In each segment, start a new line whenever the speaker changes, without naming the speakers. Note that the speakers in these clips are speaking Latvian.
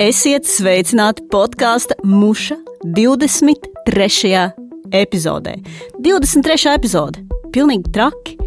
Esiet sveicināti podkāstu Muša 23. epizodē. 23. epizode. Pilnīgi traki.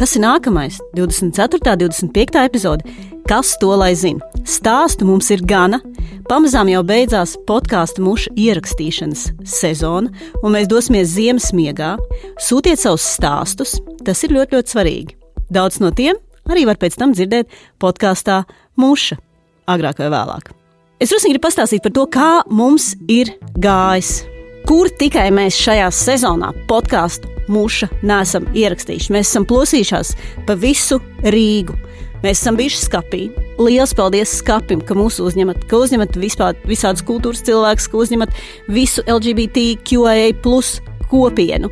Kas ir nākamais? 24. un 25. epizode. Kas to lai zina? Stāstu mums ir gana. Pamazām jau beidzās podkāstu muša ierakstīšanas sezona, un mēs dosimies ziemas miegā. Sūtiet savus stāstus, tas ir ļoti, ļoti svarīgi. Daudz no tiem arī var pēc tam dzirdēt podkāstā Muša agrāk vai vēlāk. Es drusku gribu pastāstīt par to, kā mums ir gājis. Kur tikai mēs šajā sezonā podkāstu mūša nesam ierakstījuši. Mēs esam plosījušās pa visu Rīgu. Mēs esam bijuši skapī. Lielas paldies skapim, ka mūs uzņemat, ka uzņemat vispār visādus kultūras cilvēkus, ka uzņemat visu LGBTQIA plus kopienu.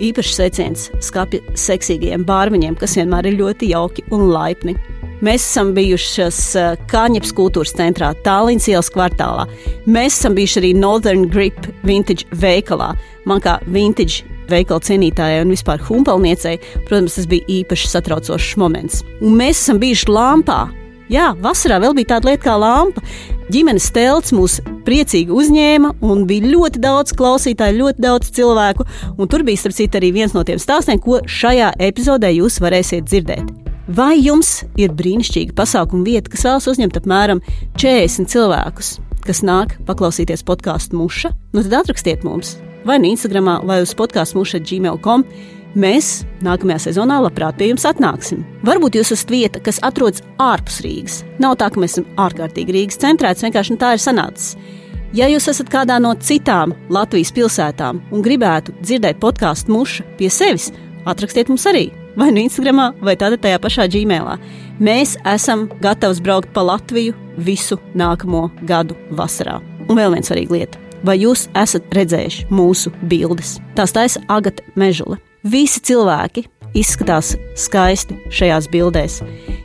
Īpašs sveiciens skapja seksīgajiem bārviņiem, kas vienmēr ir ļoti jauki un laipni. Mēs esam bijušas eh, Kāņeps kultūras centrā, Tālīnas ielas kvartālā. Mēs esam bijuši arī Northern Grip vintage veikalā. Man kā vintage veikala cienītājai un vispār humpelniecei, protams, tas bija īpaši satraucošs moments. Un mēs esam bijuši lampā. Jā, vasarā vēl bija tāda lieta kā lampa. Ģimenes telts mūs priecīgi uzņēma, un bija ļoti daudz klausītāju, ļoti daudz cilvēku. Tur bija, starp citu, arī viens no tiem stāstiem, ko šajā epizodē jūs varēsiet dzirdēt. Vai jums ir brīnišķīga pasākuma vieta, kas vēlas uzņemt apmēram 40 cilvēkus, kas nāk paklausīties podkāstu muša? Nu tad atrakstiet mums vai nu Instagram, vai uz podkāstu muša gmail.com. Mēs nākamajā sezonā labprāt pie jums atnāksim. Varbūt jūs esat vieta, kas atrodas ārpus Rīgas. Nav tā, ka mēs esam ārkārtīgi Rīgas centrēts, vienkārši tā ir sanācis. Ja jūs esat kādā no citām Latvijas pilsētām un gribētu dzirdēt podkāstu muša pie sevis, atrakstiet mums arī vai nu Instagram, vai tādā tajā pašā Gmailā. Mēs esam gatavi braukt pa Latviju visu nākamo gadu vasarā. Un vēl viena svarīga lieta. Vai jūs esat redzējuši mūsu bildes? Tās taisa Agata Mežula. Visi cilvēki izskatās skaisti šajās bildēs.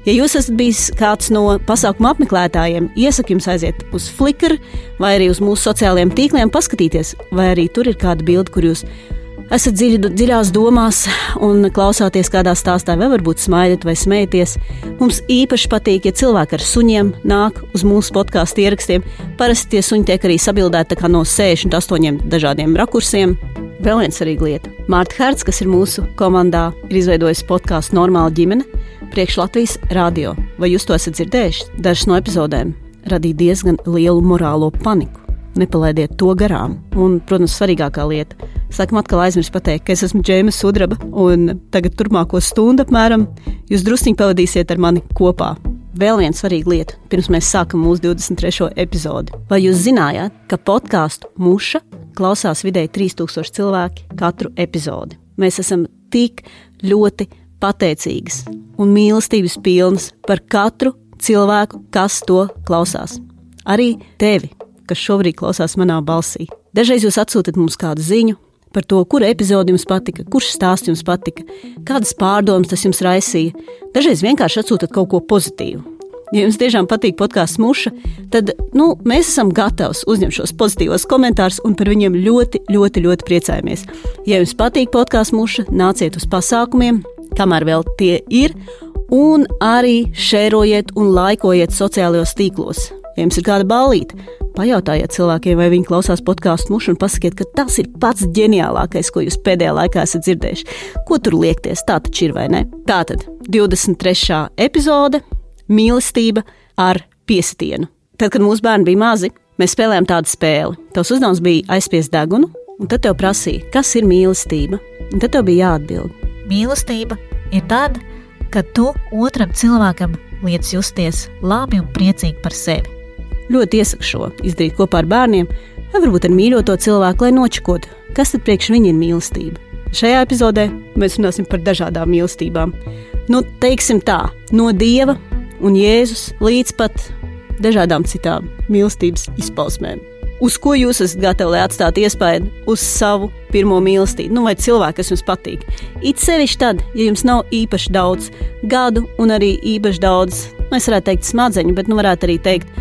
Ja jūs esat bijis kāds no pasākuma apmeklētājiem, iesaku jums aiziet uz Flickr vai arī uz mūsu sociālajiem tīkliem, paskatīties, vai arī tur ir kāda bilde, kur jūs esat dziļi, dziļās domās un klausāties kādā stāstā, vai varbūt smaidat vai smējaties. Mums īpaši patīk, ja cilvēki ar suņiem nāk uz mūsu podkāstu ierakstiem. Parasti tie suņi tiek arī sabildēti no 68 dažādiem rakursiem. Vēl viena svarīga lieta. Mārta Herts, kas ir mūsu komandā, ir izveidojusi podkāstu Normāla ģimene priekš Latvijas radio. Vai jūs to esat dzirdējuši? Dažas no epizodēm radīja diezgan lielu morālo paniku. Nepalaidiet to garām. Un, protams, svarīgākā lieta Sākam atkal aizmirst pateikt, ka es esmu Džēma Sudraba, un tagad turpmāko stundu apmēram jūs drusciņi pavadīsiet ar mani kopā. Vēl viena svarīga lieta, pirms mēs sākam mūsu 23. epizodi. Vai jūs zinājāt, ka podkāstu muša klausās vidēji 3000 cilvēki katru epizodi? Mēs esam tik ļoti pateicīgas un mīlestības pilnas par katru cilvēku, kas to klausās. Arī tevi, kas šobrīd klausās manā balsī. Dažreiz jūs atsūtat mums kādu ziņu, par to, kura epizode jums patika, kurš stāsts jums patika, kādas pārdomas tas jums raisīja. Dažreiz vienkārši atsūtat kaut ko pozitīvu. Ja jums tiešām patīk podkāsts muša, tad nu, mēs esam gatavi uzņemt šos pozitīvos komentārus un par viņiem ļoti, ļoti, ļoti priecājamies. Ja jums patīk podkāsts muša, nāciet uz pasākumiem, kamēr vēl tie ir, un arī šērojiet un laikojiet sociālajos tīklos. Ja jums ir kāda balīta, pajautājiet cilvēkiem, vai viņi klausās podkāstu mušu, un pasakiet, ka tas ir pats ģeniālākais, ko jūs pēdējā laikā esat dzirdējuši. Ko tur liekties? Tā taču ir vai ne? Tā tad 23. epizode - mīlestība ar piesitienu. Tad, kad mūsu bērni bija mazi, mēs spēlējām tādu spēli. Tavs uzdevums bija aizspiest degunu, un tad tev prasīja, kas ir mīlestība. Un tad tev bija jāatbild.
Mīlestība ir tad, kad tu otram cilvēkam liec justies labi un priecīgi par sevi.
Ļoti iesaku šo izdarīt kopā ar bērniem, vai varbūt ar mīļoto cilvēku, lai nočakotu, kas tad priekš viņa ir mīlestība. Šajā epizodē mēs runāsim par dažādām mīlestībām. Nu, teiksim tā, no dieva un Jēzus līdz pat dažādām citām mīlestības izpausmēm. Uz ko jūs esat gatavi, lai atstātu iespēju uz savu pirmo mīlestību, nu, vai cilvēku, kas jums patīk? It sevišķi tad, ja jums nav īpaši daudz gadu un arī īpaši daudz, nu, varētu teikt, smadzeņu, bet nu varētu arī teikt,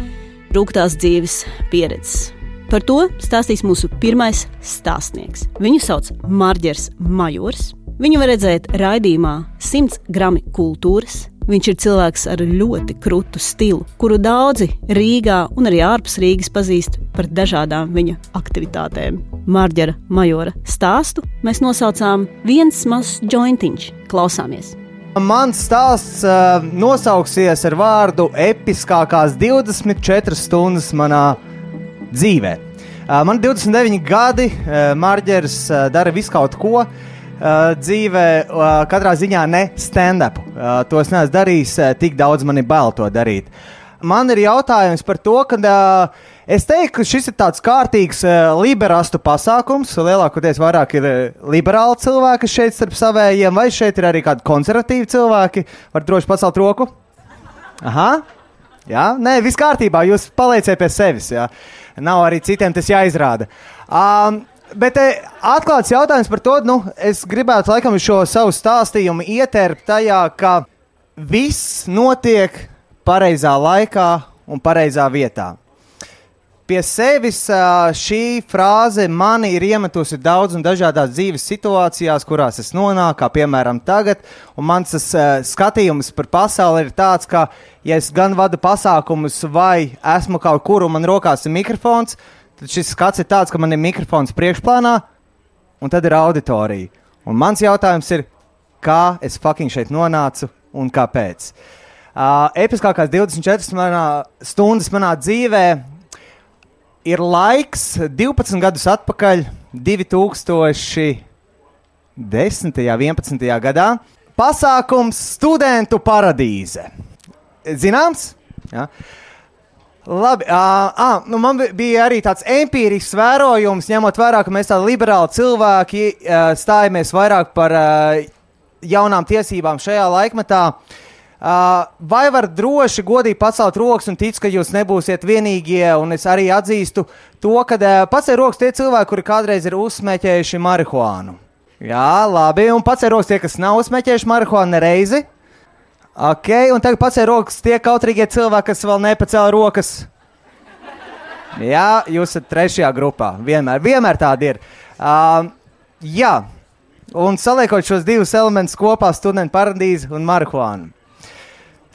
rūktās dzīves pieredzes. Par to stāstīs mūsu pirmais stāstnieks. Viņu sauc Marģers Majors. Viņu var redzēt raidījumā 100 grami kultūras. viņš ir cilvēks ar ļoti krūtu stilu, kuru daudzi Rīgā un arī ārpus Rīgas pazīst par dažādām viņa aktivitātēm. Mārģera Majora stāstu mēs nosaucām viens mazs jointiņš. Klausāmies!
Mans stāsts uh, nosauksies ar vārdu episkākās 24 stundas manā dzīvē. Uh, man ir 29 gadi, uh, Marģers uh, dara visu kaut ko. Uh, dzīvē uh, katrā ziņā ne stand-up. Uh, to es neesmu darījis, uh, tik daudz man ir bail to darīt. Man ir jautājums par to, ka uh, Es teiktu, ka šis ir tāds kārtīgs uh, liberāstu pasākums. Lielākoties vairāk ir uh, liberāli cilvēki šeit starp savējiem, vai šeit ir arī kādi konservatīvi cilvēki. Var droši pacelt roku. Aha. Jā, nē, viss kārtībā. Jūs palieciet pie sevis. Jā. Nav arī citiem tas jāizrāda. Um, Bet e, atklāts jautājums par to, nu, es gribētu laikam šo savu stāstījumu ietērpt tajā, ka viss notiek pareizā laikā un pareizā vietā pie sevis šī frāze mani ir iemetusi daudz un dažādās dzīves situācijās, kurās es nonāku, kā piemēram tagad. Un mans tas, skatījums par pasauli ir tāds, ka, ja es gan vadu pasākumus, vai esmu kaut kur un man rokās ir mikrofons, tad šis skats ir tāds, ka man ir mikrofons priekšplānā, un tad ir auditorija. Un mans jautājums ir, kā es fucking šeit nonācu un kāpēc? Uh, episkākās 24 manā, stundas manā dzīvēm ir laiks 12 gadus atpakaļ, 2010. un 11. gadā. Pasākums Studentu paradīze. Zināms? Ja? Labi, uh, uh, nu man bija arī tāds empirisks vērojums, ņemot vērā, ka mēs tādi liberāli cilvēki stājamies vairāk par jaunām tiesībām šajā laikmetā. Uh, vai var droši, godīgi pacelt rokas un tic, ka jūs nebūsiet vienīgie? Un es arī atzīstu to, ka uh, pacēl rokas tie cilvēki, kuri kādreiz ir uzsmēķējuši marihuānu. Jā, labi, un pacēl rokas tie, kas nav uzsmēķējuši marihuānu nereizi. Ok, un tagad pacēl rokas tie kautrīgie cilvēki, kas vēl nepacēla rokas. Jā, jūs esat trešajā grupā. Vienmēr, vienmēr tāda ir. Uh, jā, un saliekot šos divus elementus kopā, studentu paradīzi un marihuānu.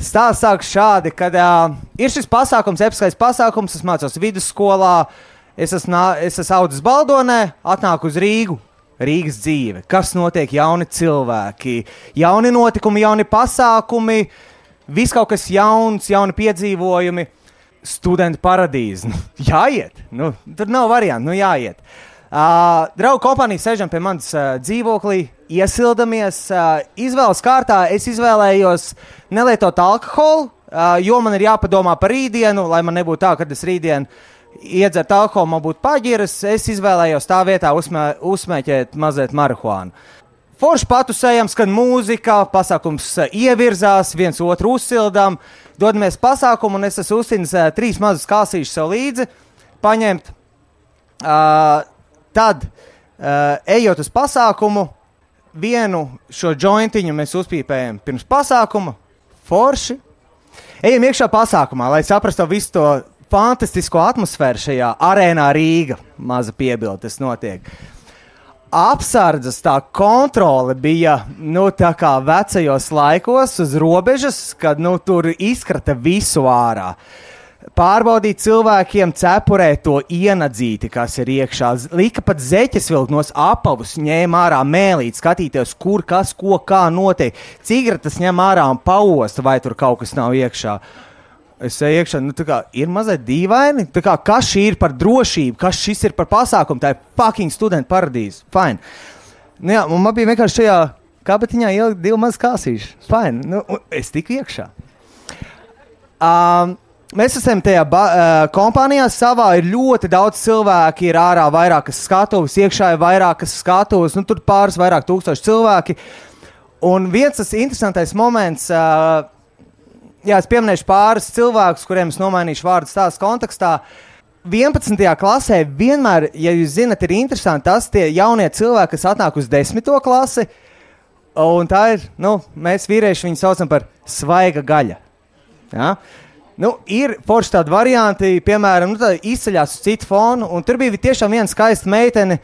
Stāsts sākas šādi, kad uh, ir šis pasākums, episkais pasākums, es mācos vidusskolā, es esmu, es esmu audzis Baldonē, atnāku uz Rīgu. Rīgas dzīve, kas notiek, jauni cilvēki, jauni notikumi, jauni pasākumi, viss kaut kas jauns, jauni piedzīvojumi, studentu paradīze. Nu, jāiet, nu, tur nav variantu, nu jāiet. Uh, draugu kompānija sēžam pie manas uh, dzīvoklī, iesildamies. Uh, izvēles kārtā es izvēlējos nelietot alkoholu, uh, jo man ir jāpadomā par rītdienu, lai man nebūtu tā, ka es rītdienu iedzert alkoholu, man būtu paģiras. Es izvēlējos tā vietā uzmē, uzsmēķēt mazliet marihuānu. Forši patusējam, skan mūzika, pasākums ievirzās, viens otru uzsildām, dodamies pasākumu, un es esmu uzsācis uh, trīs mazus kāsīšus sev līdzi, paņemt. Uh, Tad, uh, ejot uz pasākumu, vienu šo jointiņu mēs uzpīpējam pirms pasākuma, forši. Ejam iekšā pasākumā, lai saprastu visu to fantastisko atmosfēru šajā arēnā Rīga. Maza piebilde, tas notiek. Apsardzes tā kontrole bija nu, tā kā vecajos laikos uz robežas, kad nu, tur izkrata visu ārā. Uh, pārbaudīt cilvēkiem, cepurē to ienadzīti, kas ir iekšā. Lika pat zeķes vilkt no apavus, ņēma ārā mēlīt, skatīties, kur kas, ko, kā notiek. Cigaretes ņem ārā un pausta, vai tur kaut kas nav iekšā. Es eju iekšā, nu, tā kā ir mazliet dīvaini. Kā, kas šī ir par drošību, kas šis ir par pasākumu? Tā ir fucking studenta paradīze. Fine. Nu, jā, man bija vienkārši šajā kabatiņā ielikt divu mazu kāsīšu. Fine. Nu, es tiku iekšā. Um, Mēs esam tajā ba, uh, kompānijā savā. Ir ļoti daudz cilvēku, ir ārā vairākas skatuves, iekšā ir vairākas skatuves, nu, tur pāris vairāk tūkstoši cilvēki. Un viens tas interesantais moments, uh, jā, es pieminēšu pāris cilvēkus, kuriem es nomainīšu vārdu stāstu kontekstā. 11. klasē vienmēr, ja jūs zinat, ir interesanti tas, tie jaunie cilvēki, kas atnāk uz 10. klasi. Un tā ir, nu, mēs vīrieši viņu saucam par svaiga gaļa. Ja? Nu, ir forši tādi varianti, piemēram, nu, izceļās uz citu fonu, tur bija tiešām viena skaista meitene,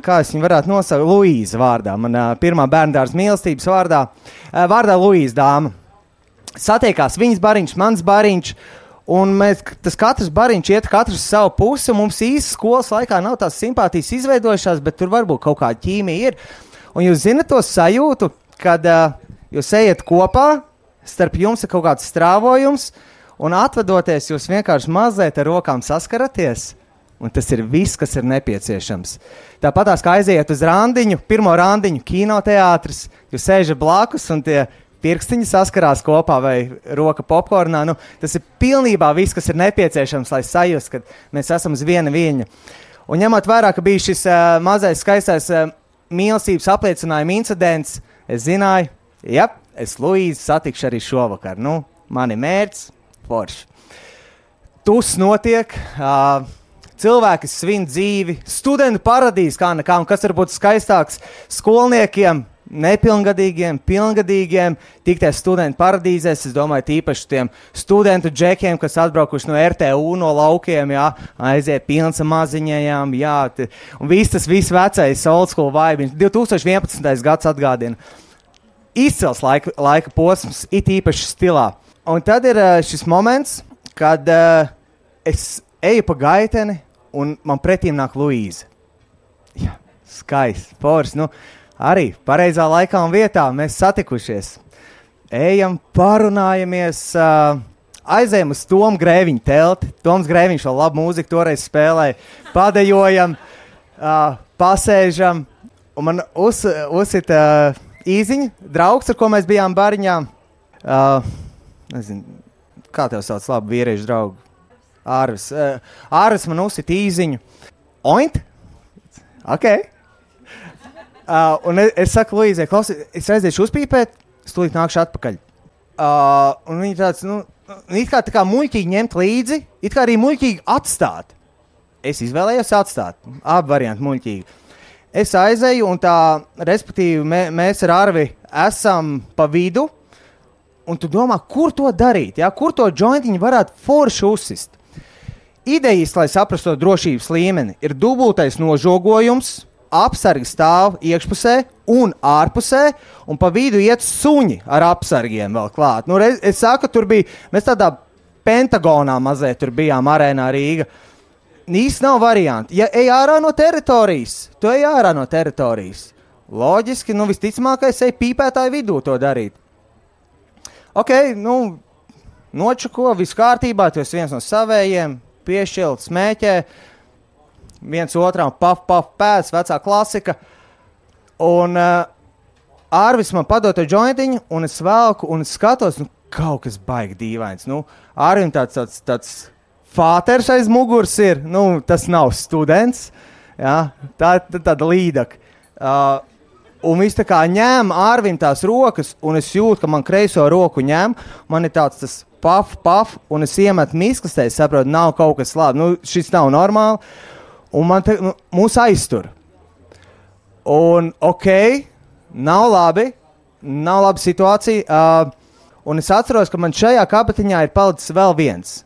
kā es viņu varētu nosaukt, Luīza vārdā. Manā pirmā bērnu dārza mīlestības vārdā, vārdā Luīza dāma. satiekās viņas bariņš, mans bariņš. Un mēs, tas katrs bariņš iet katrs uz savu pusi, un mums īstenībā skolas laikā nav tās simpātijas izveidojušās, bet tur varbūt kaut kāda ķīmija ir. Un jūs zinat to sajūtu, kad uh, jūs ejat kopā, starp jums ir kaut kāds strāvojums, un atvadoties, jūs vienkārši mazliet ar rokām saskaraties. Un tas ir viss, kas ir nepieciešams. Tāpat kā aiziet uz randiņu, pirmo randiņu, kinoteātris, jūs sēžat blakus un tie pirkstiņi saskarās kopā vai roka popkornā. Nu, tas ir pilnībā viss, kas ir nepieciešams, lai sajustu, ka mēs esam uz viena viļņa. Un ņemot vērā, ka bija šis uh, mazais skaistais uh, mīlestības apliecinājuma incidents, es zināju, ja es Luīzu satikšu arī šovakar. Nu, mani mērķis, forši. Tus notiek. Uh, cilvēki svin dzīvi, studentu paradīze, kā nekā, un kas var būt skaistāks skolniekiem, nepilngadīgiem, pilngadīgiem, tikties studentu paradīzēs. Es domāju, tīpaši tiem studentu džekiem, kas atbraukuši no RTU, no laukiem, jā, aiziet pilns maziņajām, jā, un viss tas viss vecais old school vibe. 2011. gads atgādina. Izcils laika, laika posms, it īpaši stilā. Un tad ir uh, šis moments, kad uh, es eju pa gaiteni, un man pretī nāk Luīza. Jā, skaisti, forši. Nu, arī pareizā laikā un vietā mēs satikušies. Ejam, parunājamies. Uh, Aizejam uz Tomu Grēviņu telti. Toms Grēviņš vēl labu mūziku toreiz spēlēja. Padejojam, uh, pasēžam. Un man uz, uzsita uh, īziņa, draugs, ar ko mēs bijām bariņā. Uh, nezinu, kā tev sauc, labi, vīriešu draugu. Ārvis. Uh, Ārvis man uzsita īziņu. Oint? Ok. Uh, un es, es saku, Luīzai, klausies, es aiziešu uzpīpēt, stulīt nākšu atpakaļ. Uh, un viņi tāds, nu, it kā tā kā muļķīgi ņemt līdzi, it kā arī muļķīgi atstāt. Es izvēlējos atstāt. Abi varianti muļķīgi. Es aizēju, un tā, respektīvi, mē, mēs ar Arvi esam pa vidu, un tu domā, kur to darīt, ja? kur to jointiņu varētu forši uzsist. Idejas, lai saprastu to drošības līmeni, ir dubultais nožogojums, apsargi stāv iekšpusē un ārpusē, un pa vidu iet suņi ar apsargiem vēl klāt. Nu, reiz, es saku, tur bija, mēs tādā pentagonā mazliet tur bijām arēnā Rīgā. Īsti nav varianti. Ja ej ārā no teritorijas, tu ej ārā no teritorijas. Loģiski, nu visticamākais, ej pīpētāju vidū to darīt. Ok, nu, nočuko, viss kārtībā, tu esi viens no savējiem, piešķilt smēķē, viens otram paf, paf, pēc, vecā klasika. Un uh, Ārvis man padod to jointiņu, un es velku, un es skatos, nu, kaut kas baigi dīvains. Nu, Ārvim tāds, tāds, tāds fāters aiz muguras ir, nu, tas nav students, jā, tā tā, tāda līdaka. Uh, Un viņš tā kā ņēma ārvim tās rokas, un es jūtu, ka man kreiso roku ņem. Man ir tāds tas paf, paf, un es iemetu miskastē, saprotu, nav kaut kas labi. Nu, šis nav normāli. Un man te, nu, mūs aiztur. Un ok, nav labi, nav laba situācija. Uh, un es atceros, ka man šajā kabatiņā ir palicis vēl viens.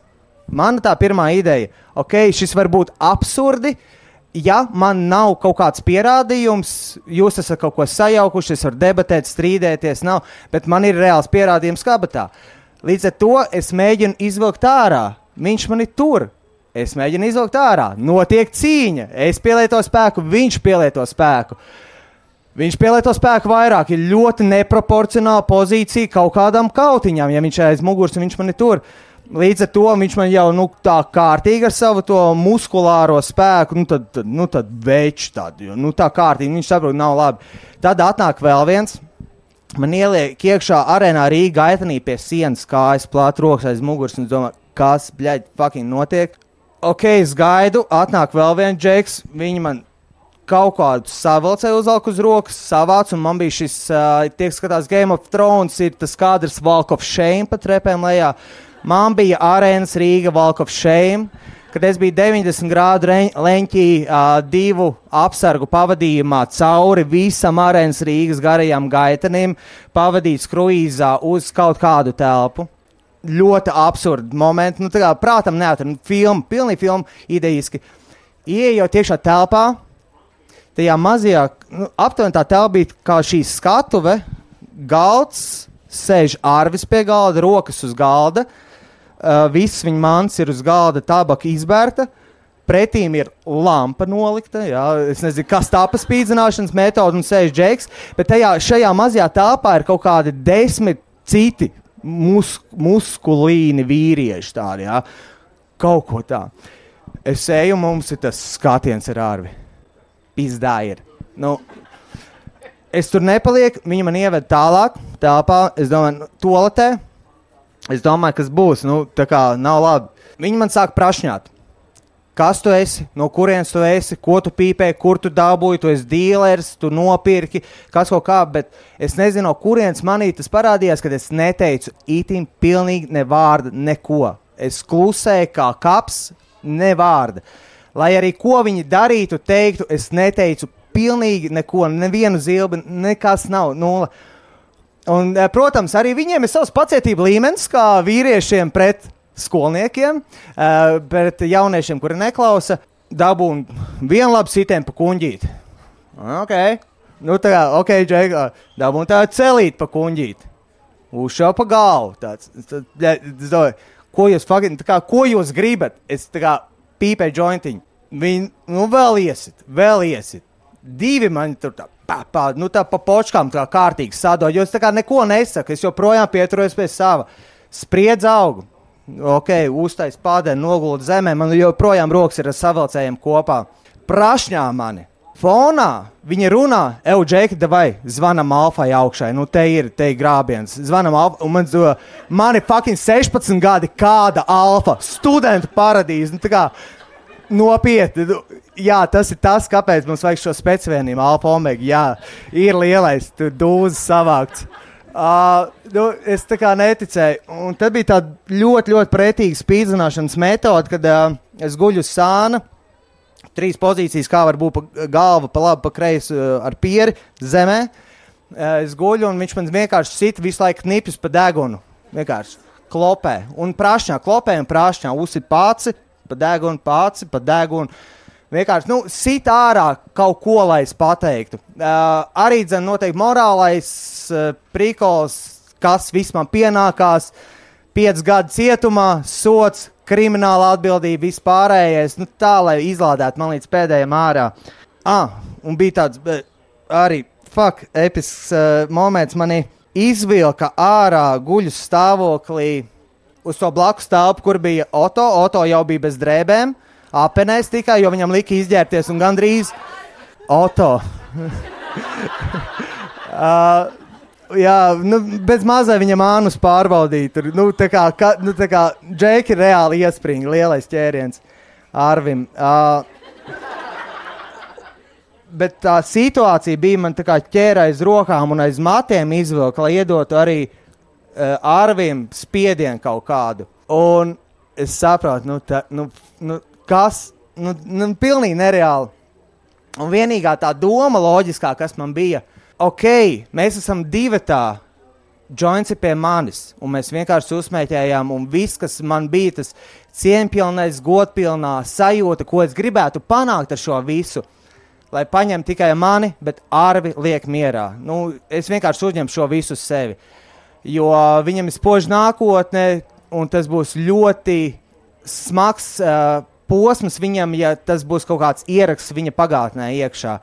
Mana tā pirmā ideja, ok, šis var būt absurdi, uh, ja man nav kaut kāds pierādījums, jūs esat kaut ko sajaukuši, es varu debatēt, strīdēties, nav, bet man ir reāls pierādījums kabatā. Līdz ar to es mēģinu izvilkt ārā. Viņš man ir tur. Es mēģinu izvilkt ārā. Notiek cīņa. Es pielieto spēku, viņš pielieto spēku. Viņš pielieto spēku vairāk, ir ļoti neproporcionāla pozīcija kaut kādam kautiņam, ja viņš aiz muguras un viņš man ir tur. Uh, Līdz ar to viņš man jau nu, tā kārtīgi ar savu muskulāro spēku, nu tad, tad, nu, tad veids tādu, nu tā kārtīgi, viņš saprot, nav labi. Tad atnāk vēl viens. Man ieliek iekšā arēnā Rīgā gaitenī pie sienas, kājas plāt rokas aiz muguras, un es domāju, kas, bļaļ, fucking notiek. Ok, es gaidu, atnāk vēl viens džeks, viņi man kaut kādu savilcēju uzvalku uz rokas, savāc, un man bija šis, uh, tiek skatās Game of Thrones, ir tas kadrs Walk of Shame pa trepēm lejā. Uh, Man bija arēnas Rīga Walk of Shame, kad es biju 90 grādu leņķī uh, divu apsargu pavadījumā cauri visam arēnas Rīgas garajam gaitanim, pavadīts kruīzā uz kaut kādu telpu. Ļoti absurdi momenti. Nu, kā, prātam, neatrunāt filmu, pilnīgi filmu, idejiski. Iejot iekšā telpā, tajā mazajā, nu, aptuveni tā telpa bija kā šī skatuve, galds, sēž ārvis pie galda, rokas uz galda, uh, viss viņa mans ir uz galda, tabaka izbērta. Pretīm ir lampa nolikta. Jā. Es nezinu, kas tā pa spīdzināšanas metode un sēž džeks, bet tajā, šajā mazajā telpā ir kaut kādi desmit citi mus, muskulīni vīrieši. Tādi, jā. kaut ko tādu. Es eju, mums ir tas skatiens ar ārvi. Pizdā ir. Nu, es tur nepalieku, viņa man ieveda tālāk, telpā. Es domāju, nu, toaletē. Es domāju, kas būs. Nu, tā kā nav labi. Viņi man sāk prašņāt. Kas tu esi, no kurienes tu esi, ko tu pīpē, kur tu dabūji, tu esi dealers, tu nopirki, kas kaut kā, bet es nezinu, no kurienes manī tas parādījās, kad es neteicu itim pilnīgi ne vārdu, neko. Es klusēju kā kaps, ne vārda. Lai arī ko viņi darītu, teiktu, es neteicu pilnīgi neko, nevienu zilbi, nekas nav. Nula. Un, eh, protams, arī viņiem ir savs pacietība līmenis, kā vīriešiem pret skolniekiem, bet jauniešiem, kuri neklausa, dabūna vienu labu sitienu pa kuģīti. Okay. Nu, tā kā, ok, Džeka, dabūna tādu celīt pa kuģīti. Uzšāva pa galvu. Tāds, tā, tā, tā, ko jūs, fucking, kā, ko jūs gribat? Es tā kā pīpēju jointiņu. Viņi, nu, vēl iesit, vēl iesit. Divi man tur tā, pa, pa, nu, tā pa počkām tā kārtīgi sadod, jo es tā kā neko nesaku, es joprojām pieturos pie sava. Spriedz augu, ok, uztais pādēnu, nogulda zemē, man joprojām rokas ir ar savilcējiem kopā. Prašņā mani. Fonā viņa runā, Eudžēka, vai zvanam Alfai augšai. Nu, te ir, te ir grābiens. Zvanam Alfai, un man zvanīja, man ir fucking 16 gadi, kāda Alfa, studentu paradīze. Nu, nopietni. Nu, jā, tas ir tas, kāpēc mums vajag šo specifiku, Alfa Omega. Jā, ir lielais, dūzis savākts. Uh, nu, es tā kā neticēju. Un tad bija tāda ļoti, ļoti pretīga spīdzināšanas metode, kad uh, es guļu uz sāna. Trīs pozīcijas, kā var būt pa galva, pa labi, pa kreisi uh, ar pieri zemē. Uh, es guļu, un viņš man vienkārši sit visu laiku knipjas pa degunu. Vienkārši klopē. Un prāšņā, klopē un prāšņā uzsit pāci, pa degunu, pāci, pa degunu. Vienkārši nu, sit ārā kaut ko, lai es pateiktu. Uh, arī dzen, noteikti morālais uh, prikols, kas vismaz pienākās. Pieci gadi cietumā, sots, krimināla atbildība, vispārējais. Nu, tā, lai izlādētu man līdz pēdējiem ārā. Ah, un bija tāds uh, arī fuck, episks uh, moments. Mani izvilka ārā guļu stāvoklī uz to blakus telpu, kur bija Oto. Oto jau bija bez drēbēm apenēs tikai, jo viņam lika izģērbties un gandrīz auto. uh, jā, nu, bez mazā viņa mānus pārbaudīt. Tur, nu, tā kā, ka, nu, tā kā Džeki reāli iespringa, lielais ķēriens Arvim. Uh, bet tā situācija bija man tā kā ķēra aiz rokām un aiz matiem izvilka, lai iedotu arī uh, Arvim spiedienu kaut kādu. Un es saprotu, nu, tā, nu, nu, kas nu, nu, pilnīgi nereāli. Un vienīgā tā doma, loģiskā, kas man bija, ok, mēs esam divi tā, joints ir pie manis, un mēs vienkārši uzmēķējām, un viss, kas man bija tas cieņpilnais, godpilnā sajūta, ko es gribētu panākt ar šo visu, lai paņemtu tikai mani, bet Arvi liek mierā. Nu, es vienkārši uzņemu šo visu uz sevi, jo viņam ir spoža nākotne, un tas būs ļoti smags. Uh, posms viņam, ja tas būs kaut kāds ieraksts viņa pagātnē iekšā.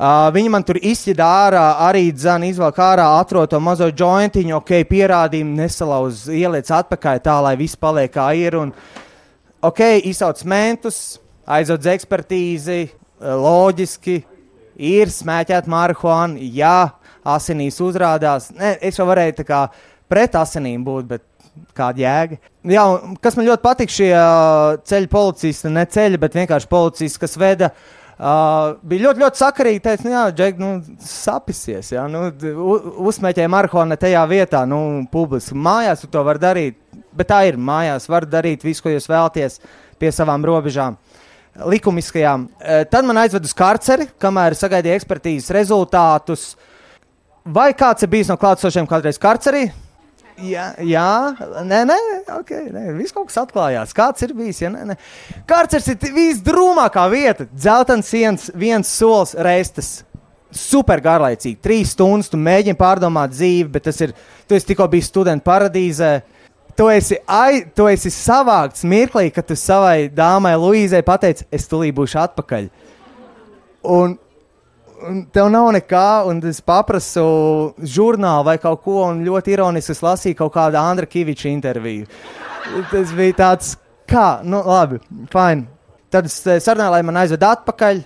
Uh, viņi man tur izsida ārā, arī dzēna izvelk ārā, atrod to mazo jointiņu, ok, pierādījumu, nesalauz, ieliec atpakaļ tā, lai viss paliek kā ir. Un, ok, izsauc mentus, aizved ekspertīzi, loģiski, ir smēķēt marihuānu, jā, asinīs uzrādās. Ne, es jau varēju tā kā pret asinīm būt, bet kāda jēga. Jā, kas man ļoti patīk, šie uh, ceļu policisti, ne ceļi, bet vienkārši policisti, kas veda. Uh, bija ļoti, ļoti sakarīgi. Teica, nu, jā, Džek, nu, sapisies. Jā, nu, uzsmēķēja marihuānu tajā vietā, nu, publiski. Mājās to var darīt, bet tā ir. Mājās var darīt visu, ko jūs vēlaties pie savām robežām. Likumiskajām. Uh, tad man aizved uz karceri, kamēr sagaidīja ekspertīzes rezultātus. Vai kāds ir bijis no klātsošiem kādreiz karcerī? Jā, jā, nē, nē, okay, nē, viss kaut kas atklājās. Kāds ir bijis? Ja? Nē, nē. Karcers ir visdrūmākā vieta. Zeltains sienas, viens solis, reistas. super garlaicīgi. Trīs stundas tu mēģini pārdomāt dzīvi, bet tas ir. Tu esi tikko bijis students paradīzē. Tu esi, ai, tu esi savākts mirklī, kad tu savai dāmai Luīzai pateici, es tulīt būšu atpakaļ. Un tev nav nekā, un es paprasu žurnālu vai kaut ko, un ļoti ironiski es lasīju kaut kādu Andra Kaviča interviju. Tas bija tāds, kā, nu, labi, fine. Tad es sarunāju, lai man aizved atpakaļ,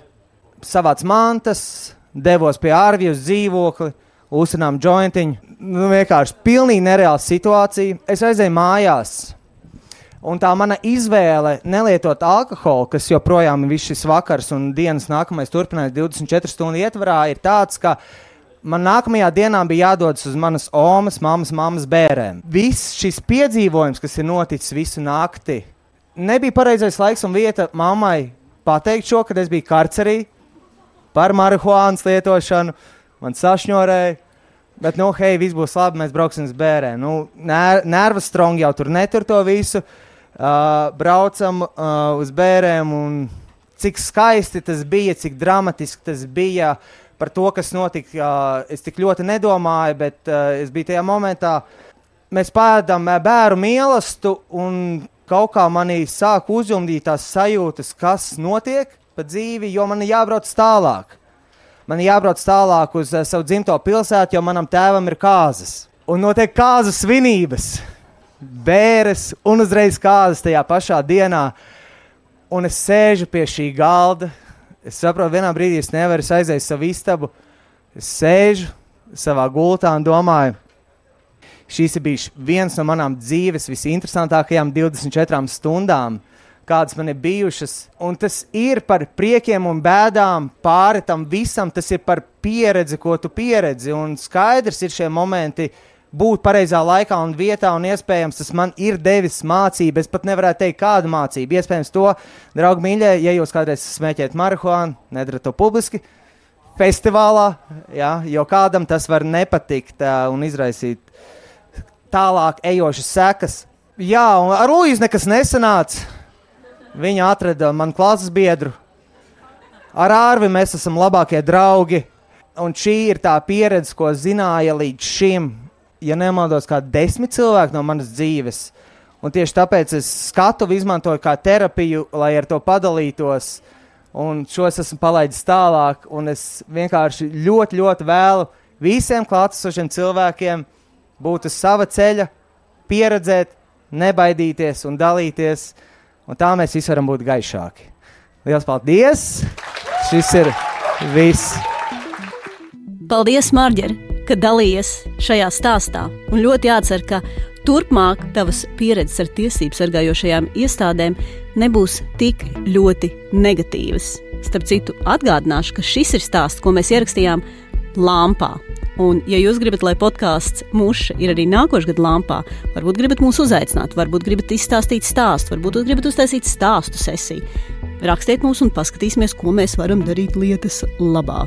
savāc mantas, devos pie ārvijas dzīvokli, uzsinām jointiņu. Nu, vienkārši pilnīgi nereāla situācija. Es aizēju mājās. Un tā mana izvēle nelietot alkoholu, kas joprojām ir viss šis vakars un dienas nākamais turpinājums 24 stundu ietvarā, ir tāds, ka man nākamajā dienā bija jādodas uz manas omas, mammas, mammas bērēm. Viss šis piedzīvojums, kas ir noticis visu nakti, nebija pareizais laiks un vieta mammai pateikt šo, kad es biju karcerī, par marihuānas lietošanu, man sašņorēja. Bet, nu, hei, viss būs labi, mēs brauksim uz bērēm. Nu, ner nervas strong jau tur netur to visu. Uh, braucam uh, uz bērēm, un cik skaisti tas bija, cik dramatiski tas bija. Par to, kas notika, uh, es tik ļoti nedomāju, bet uh, es biju tajā momentā. Mēs pēdām bērnu mīlestību, un kaut kā manī sāk uzjundīt tās sajūtas, kas notiek pa dzīvi, jo man ir jābrauc tālāk. Man ir jābrauc tālāk uz uh, savu dzimto pilsētu, jo manam tēvam ir kāzas. Un notiek kāzu svinības, bēres un uzreiz kāzas tajā pašā dienā. Un es sēžu pie šī galda. Es saprotu, vienā brīdī es nevaru aiziet uz savu istabu. Es sēžu savā gultā un domāju, šīs ir bijušas viens no manām dzīves visinteresantākajām 24 stundām kādas man ir bijušas. Un tas ir par priekiem un bēdām pāri tam visam. Tas ir par pieredzi, ko tu pieredzi. Un skaidrs ir šie momenti. Būt pareizā laikā un vietā, un iespējams tas man ir devis mācību. Es pat nevarētu teikt, kādu mācību. Iespējams, to, draugi, mīļie, ja jūs kādreiz smēķējat marihuānu, nedara to publiski, festivālā, jā, jo kādam tas var nepatikt uh, un izraisīt tālāk ejošas sekas. Jā, un ar Lūiju nekas nesanāca. Viņa atrada manu klases biedru. Ar Ārvi mēs esam labākie draugi. Un šī ir tā pieredze, ko zināja līdz šim, ja nemaldos, kā desmit cilvēki no manas dzīves. Un tieši tāpēc es skatu izmantoju kā terapiju, lai ar to padalītos. Un šos esmu palaidis tālāk. Un es vienkārši ļoti, ļoti vēlu visiem klātesošiem cilvēkiem būt uz sava ceļa, pieredzēt, nebaidīties un dalīties. Un tā mēs visi varam būt gaišāki. Lielas paldies! Šis ir viss!
Paldies, Marģer, ka dalījies šajā stāstā. Un ļoti jācer, ka turpmāk tavas pieredzes ar tiesību sargājošajām iestādēm nebūs tik ļoti negatīvas. Starp citu, atgādināšu, ka šis ir stāsts, ko mēs ierakstījām Lampā. Un, ja jūs gribat, lai podkāsts mūžs ir arī nākošais gada lampā, varbūt gribat mūs uzaicināt, varbūt gribat izstāstīt stāstu, varbūt gribat uztaisīt stāstu sesiju. Rakstiet mums un paskatīsimies, ko mēs varam darīt lietas labā.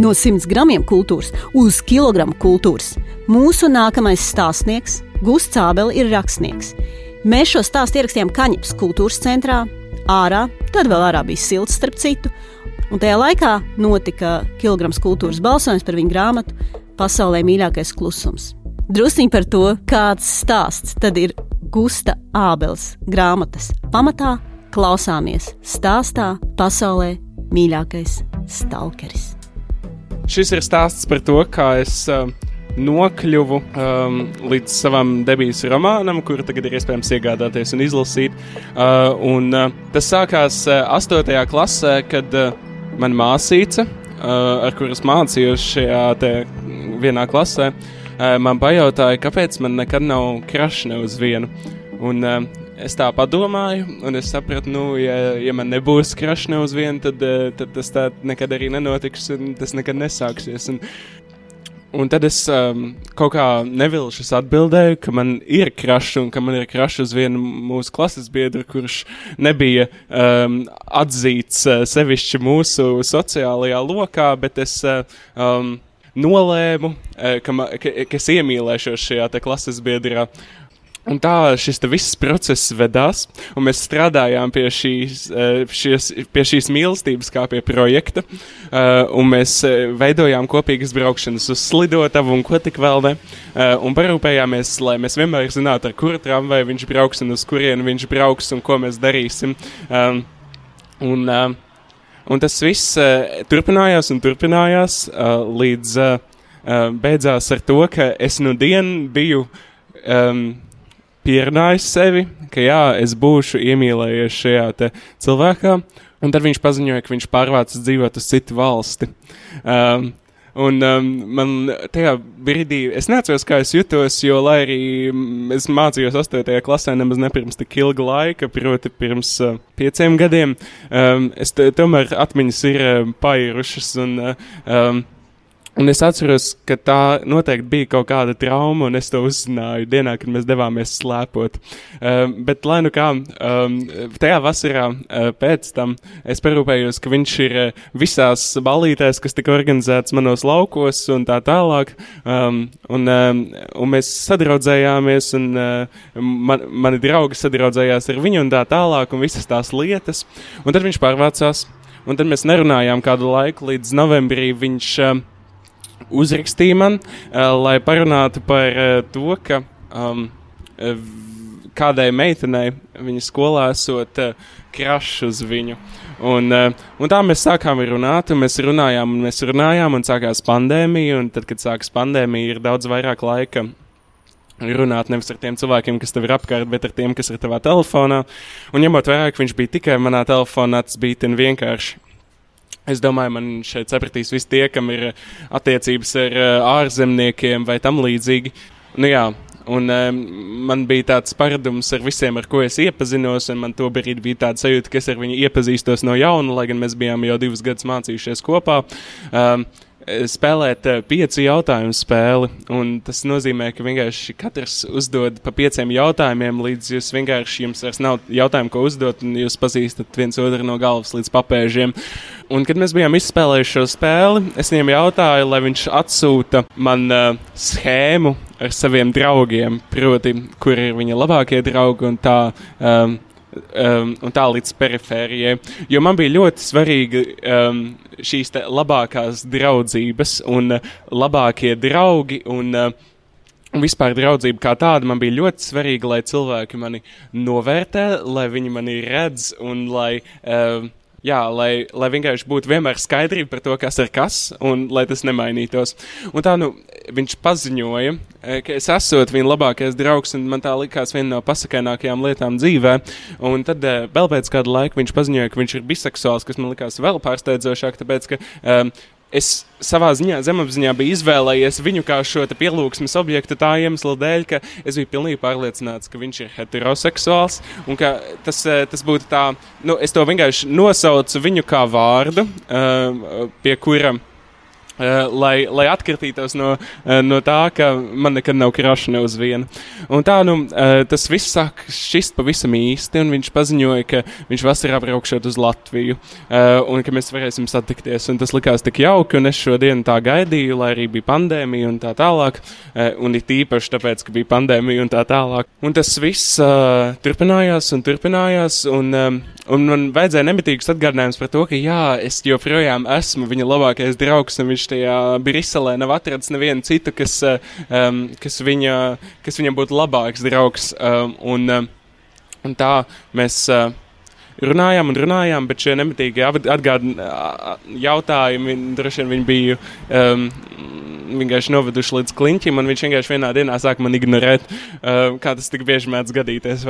No 100 gramiem kultūras uz kilogramu kultūras. Mūsu nākamais stāstnieks, Gusts Cābeli, ir rakstnieks. Mēs šo stāstu ierakstījām Kaņepes kultūras centrā, ārā, tad vēl ārā bija silts starp citu, Un tajā laikā notika kilograms kultūras balsojums par viņu grāmatu Pasaulē mīļākais klusums. Drusciņi par to, kāds stāsts tad ir Gusta Ābels grāmatas pamatā, klausāmies stāstā Pasaulē mīļākais stalkeris.
Šis ir stāsts par to, kā es uh, nokļuvu um, līdz savam debijas romānam, kuru tagad ir iespējams iegādāties un izlasīt. Uh, un, uh, tas sākās uh, 8. klasē, kad uh, mana māsīca, uh, ar kuras mācījos šajā vienā klasē, uh, man pajautāja, kāpēc man nekad nav krašņa uz vienu. Un, uh, es tā padomāju, un es sapratu, nu, ja, ja man nebūs krašņa uz vienu, tad, tad tas tā nekad arī nenotiks, un tas nekad nesāksies. Un, Un tad es um, kaut kā nevilšos atbildēju, ka man ir krašs un ka man ir krašs uz vienu mūsu klases biedru, kurš nebija um, atzīts uh, sevišķi mūsu sociālajā lokā, bet es uh, um, nolēmu, uh, ka, ma, ka, ka es iemīlēšos šajā klases biedrā. Un tā šis viss process vedās, un mēs strādājām pie šīs, eh, šies, pie šīs mīlestības, kā pie projekta. Eh, un mēs eh, veidojām kopīgas braukšanas uz slidotavu un ko tik vēl ne. Un parūpējāmies, lai mēs vienmēr zinātu, ar kuru tramvaju viņš brauks un uz kurienu viņš brauks un ko mēs darīsim. Un, un tas viss turpinājās un turpinājās līdz beidzās ar to, ka es nu dienu biju. Um, pierunājis sevi, ka jā, es būšu iemīlējies šajā cilvēkā, un tad viņš paziņoja, ka viņš pārvācas dzīvot uz citu valsti. Um, Un um, man tajā brīdī, es neatceros, kā es jutos, jo, lai arī es mācījos 8. klasē, nemaz ne pirms tik ilga laika, proti, pirms uh, pieciem gadiem, um, es tomēr atmiņas ir uh, pairušas. Un, uh, um, Un es atceros, ka tā noteikti bija kaut kāda trauma, un es to uzzināju dienā, kad mēs devāmies slēpot. Um, bet, lai nu kā, um, tajā vasarā uh, pēc tam es parūpējos, ka viņš ir uh, visās balītēs, kas tika organizētas manos laukos un tā tālāk. Um, un, um, un mēs sadraudzējāmies, un uh, man, mani draugi sadraudzējās ar viņu un tā tālāk, un visas tās lietas. Un tad viņš pārvācās, un tad mēs nerunājām kādu laiku līdz novembrī. Viņš, uh, uzrakstīja man, uh, lai parunātu par uh, to, ka um, kādai meitenei viņa skolā esot krašs uz viņu. Un, un tā mēs sākām runāt, un mēs runājām, un mēs runājām, un sākās pandēmija. Un tad, kad sākas pandēmija, ir daudz vairāk laika runāt nevis ar tiem cilvēkiem, kas tev ir apkārt, bet ar tiem, kas ir tavā telefonā. Un ņemot vērā, ka viņš bija tikai manā telefonā, tas bija vienkārši Es domāju, man šeit sapratīs visi tie, kam ir attiecības ar ārzemniekiem vai tam līdzīgi. Nu, jā, un um, man bija tāds paradums ar visiem, ar ko es iepazinos, un man tobrīd bija tāda sajūta, ka es ar viņu iepazīstos no jauna, lai gan mēs bijām jau divus gadus mācījušies kopā. Um, spēlēt eh, piecu jautājumu spēli. Tas nozīmē, ka vienkārši katrs uzdod pa pieciem jautājumiem, līdz jūs vienkārši jums vairs nav jautājumu, ko uzdot, un jūs pazīstat viens otru no galvas līdz papēžiem. Un, kad mēs bijām izspēlējuši šo spēli, es viņam jautāju, lai viņš atsūta man uh, schēmu ar saviem draugiem, proti, kur ir viņa labākie draugi un tā. Um, um, un tā līdz perifērijai. Jo man bija ļoti svarīgi um, šīs labākās draudzības un uh, labākie draugi. Un, uh, vispār draudzība kā tāda man bija ļoti svarīga, lai cilvēki mani novērtē, lai viņi mani redz un lai uh, jā, lai, lai vienkārši būtu vienmēr skaidrība par to, kas ir kas, un lai tas nemainītos. Un tā nu viņš paziņoja, eh, ka es esmu viņa labākais draugs, un man tā likās viena no pasakainākajām lietām dzīvē. Un tad eh, vēl pēc kāda laika viņš paziņoja, ka viņš ir biseksuāls, kas man likās vēl pārsteidzošāk, tāpēc ka um, es savā ziņā zemapziņā biju izvēlējies viņu kā šo pielūgsmes objektu tā iemesla dēļ, ka es biju pilnīgi pārliecināts, ka viņš ir heteroseksuāls tas, tas būtu tā, nu, es to vienkārši nosaucu viņu kā vārdu, pie kura lai, lai atkritītos no, uh, no tā, ka man nekad nav kraša ne uz vienu. Un tā, nu, uh, tas viss sāk šķist pavisam īsti, un viņš paziņoja, ka viņš vasarā braukšot uz Latviju, un ka mēs varēsim satikties. Un tas likās tik jauki, un es šodien tā gaidīju, lai arī bija pandēmija un tā tālāk, un it īpaši tāpēc, ka bija pandēmija un tā tālāk. Un tas viss turpinājās un turpinājās, un, un man vajadzēja nemitīgus atgādinājumus par to, ka jā, es joprojām esmu viņa labākais draugs, un viņš tajā Briselē nav atradzis nevienu citu, kas, um, kas, viņa, kas viņam būtu labāks draugs. Um, un, um, un tā mēs. Uh, runājām un runājām, bet šie nemitīgi atgādājumi jautājumi droši vien bija um, vienkārši noveduši līdz kliņķim, un viņš vienkārši vienā dienā sāk man ignorēt, uh, kā tas tik bieži mēdz gadīties.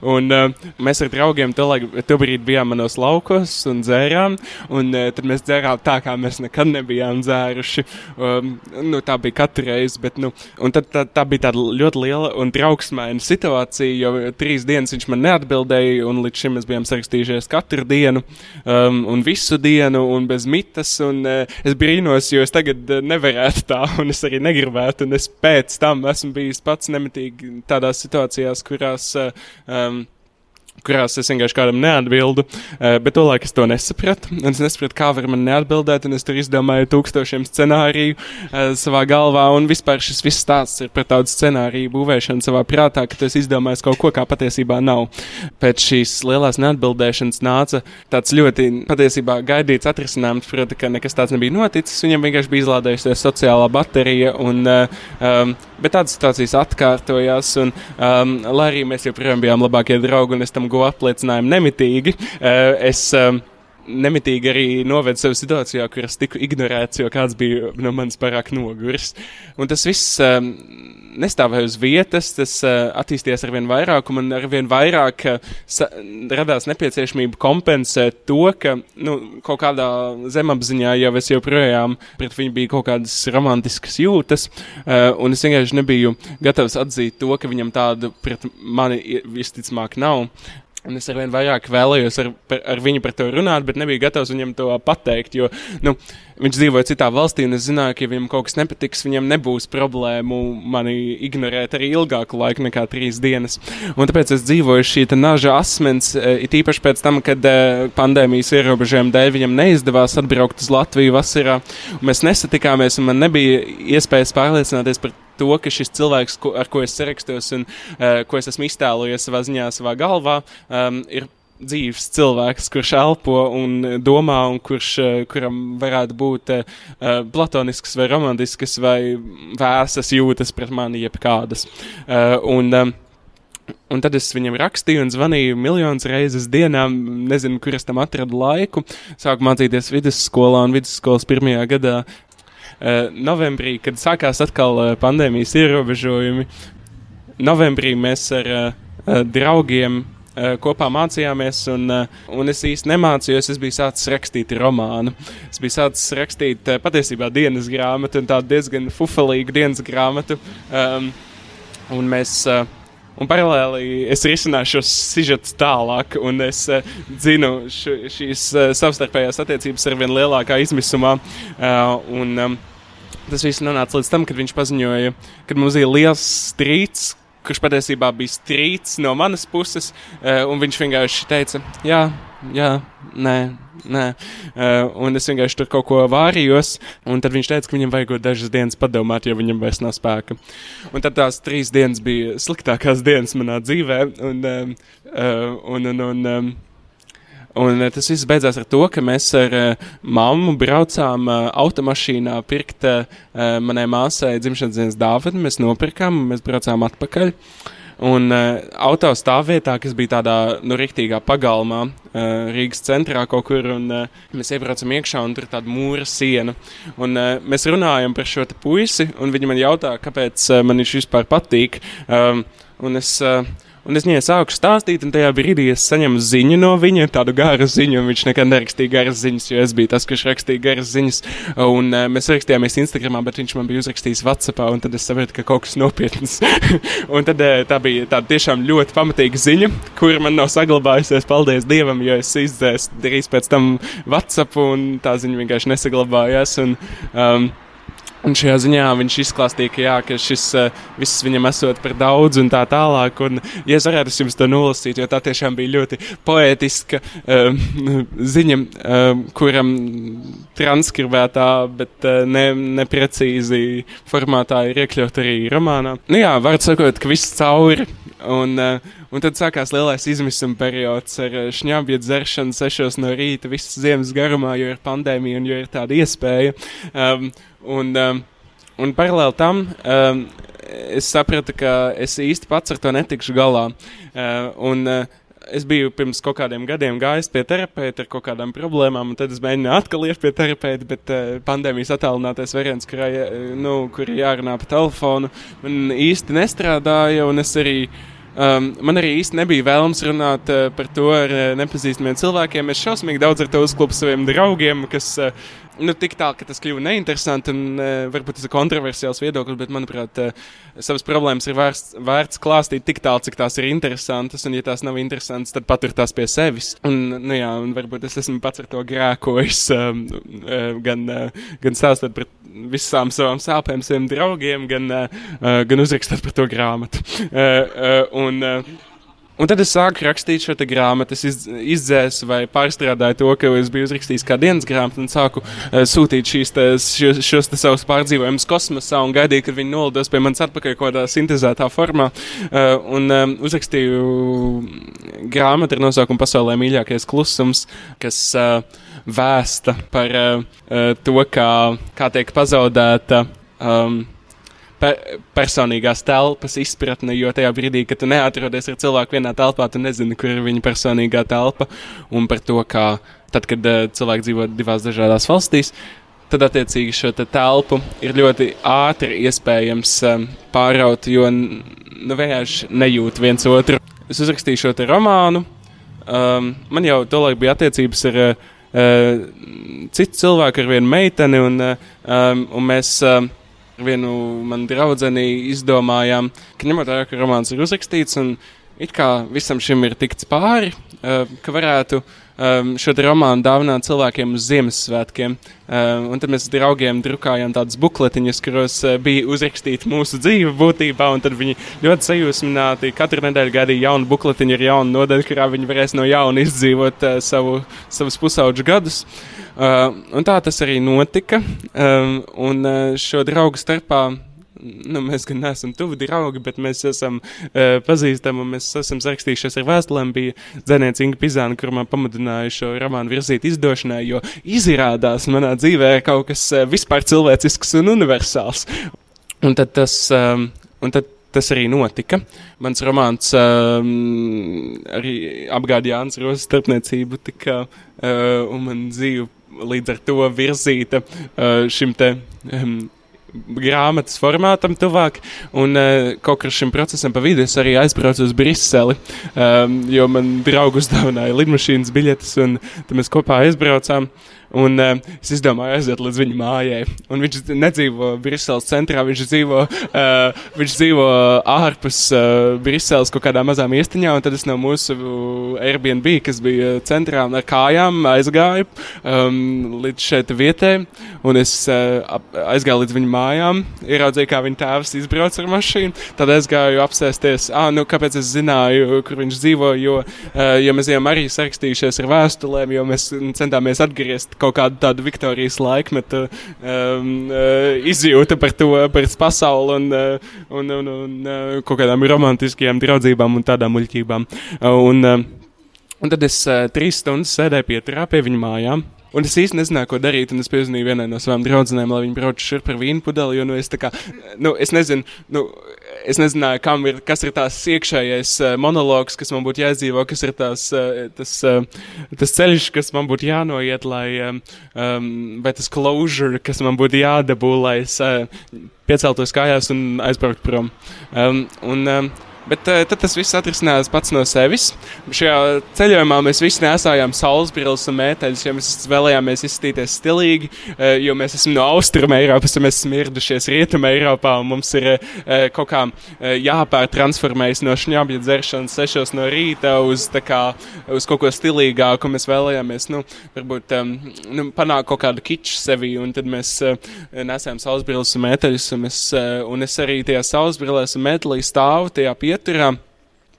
Un, uh, mēs ar draugiem to, laik, to brīdi bijām manos laukos un dzērām, un uh, tad mēs dzērām tā, kā mēs nekad nebijām dzēruši. Um, nu, tā bija katru reizi, bet nu, tad, tā, tā bija tāda ļoti liela un trauksmaina situācija, jo trīs dienas viņš man neatbildēja, un līdz šim mēs bijām sarakstījušies katru dienu um, un visu dienu un bez mitas, un uh, es brīnos, jo es tagad uh, nevarētu tā un es arī negribētu. Un es pēc tam esmu bijis pats nemitīgi tādās situācijās, kurās. Uh, um, kurās es vienkārši kādam neatbildu, uh, bet tolaik es to nesapratu. Es nesapratu, kā var man neatbildēt, un es tur izdomāju tūkstošiem scenāriju uh, savā galvā, un vispār šis viss stāsts ir par tādu scenāriju būvēšanu savā prātā, ka tu esi izdomājis kaut ko, kā patiesībā nav. Pēc šīs lielās neatbildēšanas nāca tāds ļoti patiesībā gaidīts atrisinājums, proti, ka nekas tāds nebija noticis, viņam vienkārši bija izlādējusies sociālā baterija, un, uh, um, bet tādas situācijas atkārtojās, un um, lai arī mēs joprojām bijām labākie draugi, un es tam go apliecinājumu nemitīgi. Uh, es, um, nemitīgi arī novedu sevi situācijā, kur es tiku ignorēts, jo kāds bija no manis pārāk noguris. Un tas viss um, nestāvēja uz vietas, tas uh, attīstījās ar vien vairāk, un man ar vien vairāk uh, radās nepieciešamība kompensēt to, ka nu, kaut kādā zemapziņā jau es joprojām pret viņu biju kaut kādas romantiskas jūtas, uh, un es vienkārši nebiju gatavs atzīt to, ka viņam tādu pret mani visticamāk nav. Un es arvien vairāk vēlējos ar, par, ar viņu par to runāt, bet nebiju gatavs viņam to pateikt. Jo nu, viņš dzīvoja citā valstī, un es zināju, ka, ja viņam kaut kas nepatiks, viņam nebūs problēmu mani ignorēt arī ilgāku laiku nekā trīs dienas. Un tāpēc es dzīvoju šī naža asmens, e, it īpaši pēc tam, kad e, pandēmijas ierobežojumu dēļ viņam neizdevās atbraukt uz Latviju vasarā. Mēs nesatikāmies, un man nebija iespējas pārliecināties par to, ka šis cilvēks, ko, ar ko es sarakstos un uh, ko es esmu iztēlojies savā ziņā, savā galvā, um, ir dzīves cilvēks, kurš elpo un domā, un kurš, kuram varētu būt uh, platonisks vai romantisks vai vēsas jūtas pret mani jebkādas. Uh, un, um, Un tad es viņam rakstīju un zvanīju miljonus reizes dienā. Nezinu, kur es tam atradu laiku. Sāku mācīties vidusskolā un vidusskolas pirmajā gadā Eh, novembrī, kad sākās atkal eh, pandēmijas ierobežojumi, novembrī mēs ar eh, draugiem kopā mācījāmies, un, un es īsti nemācījos. Es biju sācis rakstīt romānu. Es biju sācis rakstīt patiesībā dienas grāmatu, un tādu diezgan fufelīgu dienas grāmatu. Um, un mēs uh, Un paralēli es risināšu šos sižetus tālāk, un es uh, dzinu š, šīs uh, savstarpējās attiecības ar vien lielākā izmisumā. Uh, un, um, tas viss nonāca līdz tam, kad viņš paziņoja, ka mums ir liels strīds, kurš patiesībā bija strīds no manas puses, uh, un viņš vienkārši teica, jā, jā, nē. Nē, uh, un es vienkārši tur kaut ko vārījos, un tad viņš teica, ka viņam vajag dažas dienas padomāt, jo viņam vairs nav spēka. Un tad tās trīs dienas bija sliktākās dienas manā dzīvē, un, uh, un, un, un um, Un tas viss beidzās ar to, ka mēs ar uh, mammu braucām uh, automašīnā pirkt uh, manai māsai dzimšanas dienas dāvanu. Mēs nopirkām, mēs braucām atpakaļ. Un uh, autostāvvietā, kas bija tādā nu, rīktīgā pagalmā, uh, Rīgas centrā kaut kur, un uh, mēs iebraucam iekšā, un tur ir tāda mūra siena. Un, uh, mēs runājam par šo puisi, un viņi man jautā, kāpēc uh, man viņš vispār patīk. Um, un es, uh, Un es viņai sāku stāstīt, un tajā brīdī es saņemu ziņu no viņa, tādu garu ziņu, viņš nekad nerakstīja garas ziņas, jo es biju tas, kurš rakstīja garas ziņas. Un uh, mēs rakstījāmies Instagramā, bet viņš man bija uzrakstījis WhatsAppā, un tad es sapratu, ka kaut kas nopietns. un tad uh, tā bija tāda tiešām ļoti pamatīga ziņa, kura man nav saglabājusies, paldies Dievam, jo es izdzēsu drīz pēc tam WhatsApp, un tā ziņa vienkārši nesaglabājās. Un, um, Un šajā ziņā viņš izklāstīja, ka, jā, ka šis uh, viss viņam esot par daudz un tā tālāk. Un, ja es varētu jums to nolasīt, jo tā tiešām bija ļoti poētiska uh, ziņa, uh, kuram transkribētā, bet uh, ne, neprecīzi formātā ir iekļaut arī romānā. Nu jā, var sakot, ka viss cauri. Un, uh, un tad sākās lielais izmisuma periods ar šņābju dzeršanu sešos no rīta visas ziemas garumā, jo ir pandēmija un jo ir tāda iespēja. Um, Un, um, un paralēli tam um, es sapratu, ka es īsti pats ar to netikšu galā. Uh, un, uh, es biju pirms kaut kādiem gadiem gājis pie terapeita ar kaut kādām problēmām, un tad es mēģināju atkal iet pie terapeita, bet uh, pandēmijas attālinātais variants, kurā, nu, kur jārunā pa telefonu, man īsti nestrādāja, un es arī. Um, man arī īsti nebija vēlams runāt uh, par to ar uh, nepazīstamiem cilvēkiem. Es šausmīgi daudz ar to uzklupu saviem draugiem, kas uh, nu, tik tālu, ka tas kļuva neinteresanti un uh, varbūt tas ir kontroversiāls viedoklis, bet, manuprāt, uh, savas problēmas ir vērts, vērts klāstīt tik tālu, cik tās ir interesantas, un, ja tās nav interesantas, tad patur tās pie sevis. Un, nu, jā, un varbūt es esmu pats ar to grēkojis, um, uh, gan, uh, gan stāstot par visām savām sāpēm saviem draugiem, gan, uh, gan uzrakstot par to grāmatu. Uh, uh, un, uh, Un tad es sāku rakstīt šo grāmatu, es iz, izdzēsu vai pārstrādāju to, ko es biju uzrakstījis kā dienas grāmatu, un sāku uh, sūtīt šīs te, šos, šos te savus pārdzīvojumus kosmosā un gaidīju, kad viņi nolidos pie manis atpakaļ kaut kādā sintēzētā formā. Uh, un um, uzrakstīju grāmatu ar nosaukumu Pasaulē mīļākais klusums, kas uh, vēsta par uh, to, kā, kā tiek pazaudēta. Um, per, personīgās telpas izpratne, jo tajā brīdī, kad tu neatrodies ar cilvēku vienā telpā, tu nezini, kur ir viņa personīgā telpa, un par to, kā tad, kad uh, cilvēki dzīvo divās dažādās valstīs, tad attiecīgi šo te telpu ir ļoti ātri iespējams um, pāraut, jo nu, vienkārši nejūt viens otru. Es uzrakstīju šo te romānu. Um, man jau tolaik bija attiecības ar uh, citu cilvēku, ar vienu meiteni, un, um, un mēs uh, vienu manu draugu izdomājām, ka ņemot vērā, ka romāns ir uzrakstīts un it kā visam šim ir tikts pāri, uh, ka varētu um, šo romānu dāvināt cilvēkiem uz Ziemassvētkiem. Uh, un tad mēs draugiem drukājām tādas bukletiņas, kuros uh, bija uzrakstīta mūsu dzīve būtībā, tad viņi ļoti sajūsmināti katru nedēļu gaidīja jaunu bukletiņu ar jaunu nodaļu, kurā viņi varēs no jauna izdzīvot uh, savu, savus pusauģu gadus. Uh, un tā tas arī notika. Um, un uh, šo draugu starpā nu, mēs gan neesam tuvi draugi, bet mēs esam uh, pazīstami un mēs esam sarakstījušies ar vēstulēm. Bija dzēniece Inga Pizāna, kur man pamudināja šo romānu virzīt izdošanai, jo izrādās manā dzīvē ir kaut kas uh, vispār cilvēcisks un universāls. Un tad tas, um, un tad tas arī notika. Mans romāns um, arī apgādāja Jānis Rozes starpniecību, tika, uh, un man dzīve līdz ar to virzīta uh, šim te. Um, grāmatas formātam tuvāk, un uh, kaut kā šim procesam pa vidu es arī aizbraucu uz Briseli, um, jo man draugus dāvināja lidmašīnas biļetes, un tad mēs kopā aizbraucām. Uh, Un uh, es izdomāju aiziet līdz viņa mājai. Un viņš nedzīvo Briseles centrā, viņš dzīvo, uh, viņš dzīvo ārpus uh, Briseles kaut kādā mazā miestiņā. Tad es no mūsu Airbnb, kas bija centrā, ar kājām aizgāju um, līdz šeit vietai. Un es uh, aizgāju līdz viņa mājām, ieraudzīju, kā viņa tēvs izbrauc ar mašīnu. Tad es gāju apsēsties, ah, nu, kāpēc es zināju, kur viņš dzīvo. Jo, uh, jo mēs bijām arī sarakstījušies ar vēstulēm, jo mēs centāmies atgriezties kaut kādu tādu Viktorijas laikmetu um, uh, izjūta par to, par pasauli un, uh, un, un, un uh, kaut kādām romantiskajām draudzībām un tādām muļķībām. Un, un tad es trīs stundas sēdēju pie viņa mājām. Un es īsti nezināju, ko darīt. Es piezvanīju vienai no savām draudzenēm, lai viņa brauc šurp par vīnu pudeli. Jo, nu, es, kā, nu, es nezinu, nu, es nezināju, ir, kas ir tās iekšējais uh, monologs, kas man būtu jāizdzīvo, kas ir tās, uh, tas, uh, tas ceļš, kas man būtu jānoiet, lai, um, vai tas closure, kas man būtu jādabū, lai es pieceltos kājās un aizbrauktu prom. Um, un, um, Bet uh, tad tas viss atrisinājās pats no sevis. Šajā ceļojumā mēs visi nesājām saules brilles un mēteļus, jo mēs vēlējāmies izskatīties stilīgi, uh, jo mēs esam no Austrum Eiropas, un mēs esam ieradušies Rietum Eiropā, un mums ir uh, kaut kā jāpārtransformējas no šņabja dzeršanas sešos no rīta uz, kā, uz kaut ko stilīgāku. Mēs vēlējāmies, nu, varbūt um, nu, panākt kaut kādu kiču sevi, un tad mēs uh, nesājām saules brilles un mēteļus, un, mēs, un es arī tajā saules brillēs un mētelī stāvu tajā pietā ieturā.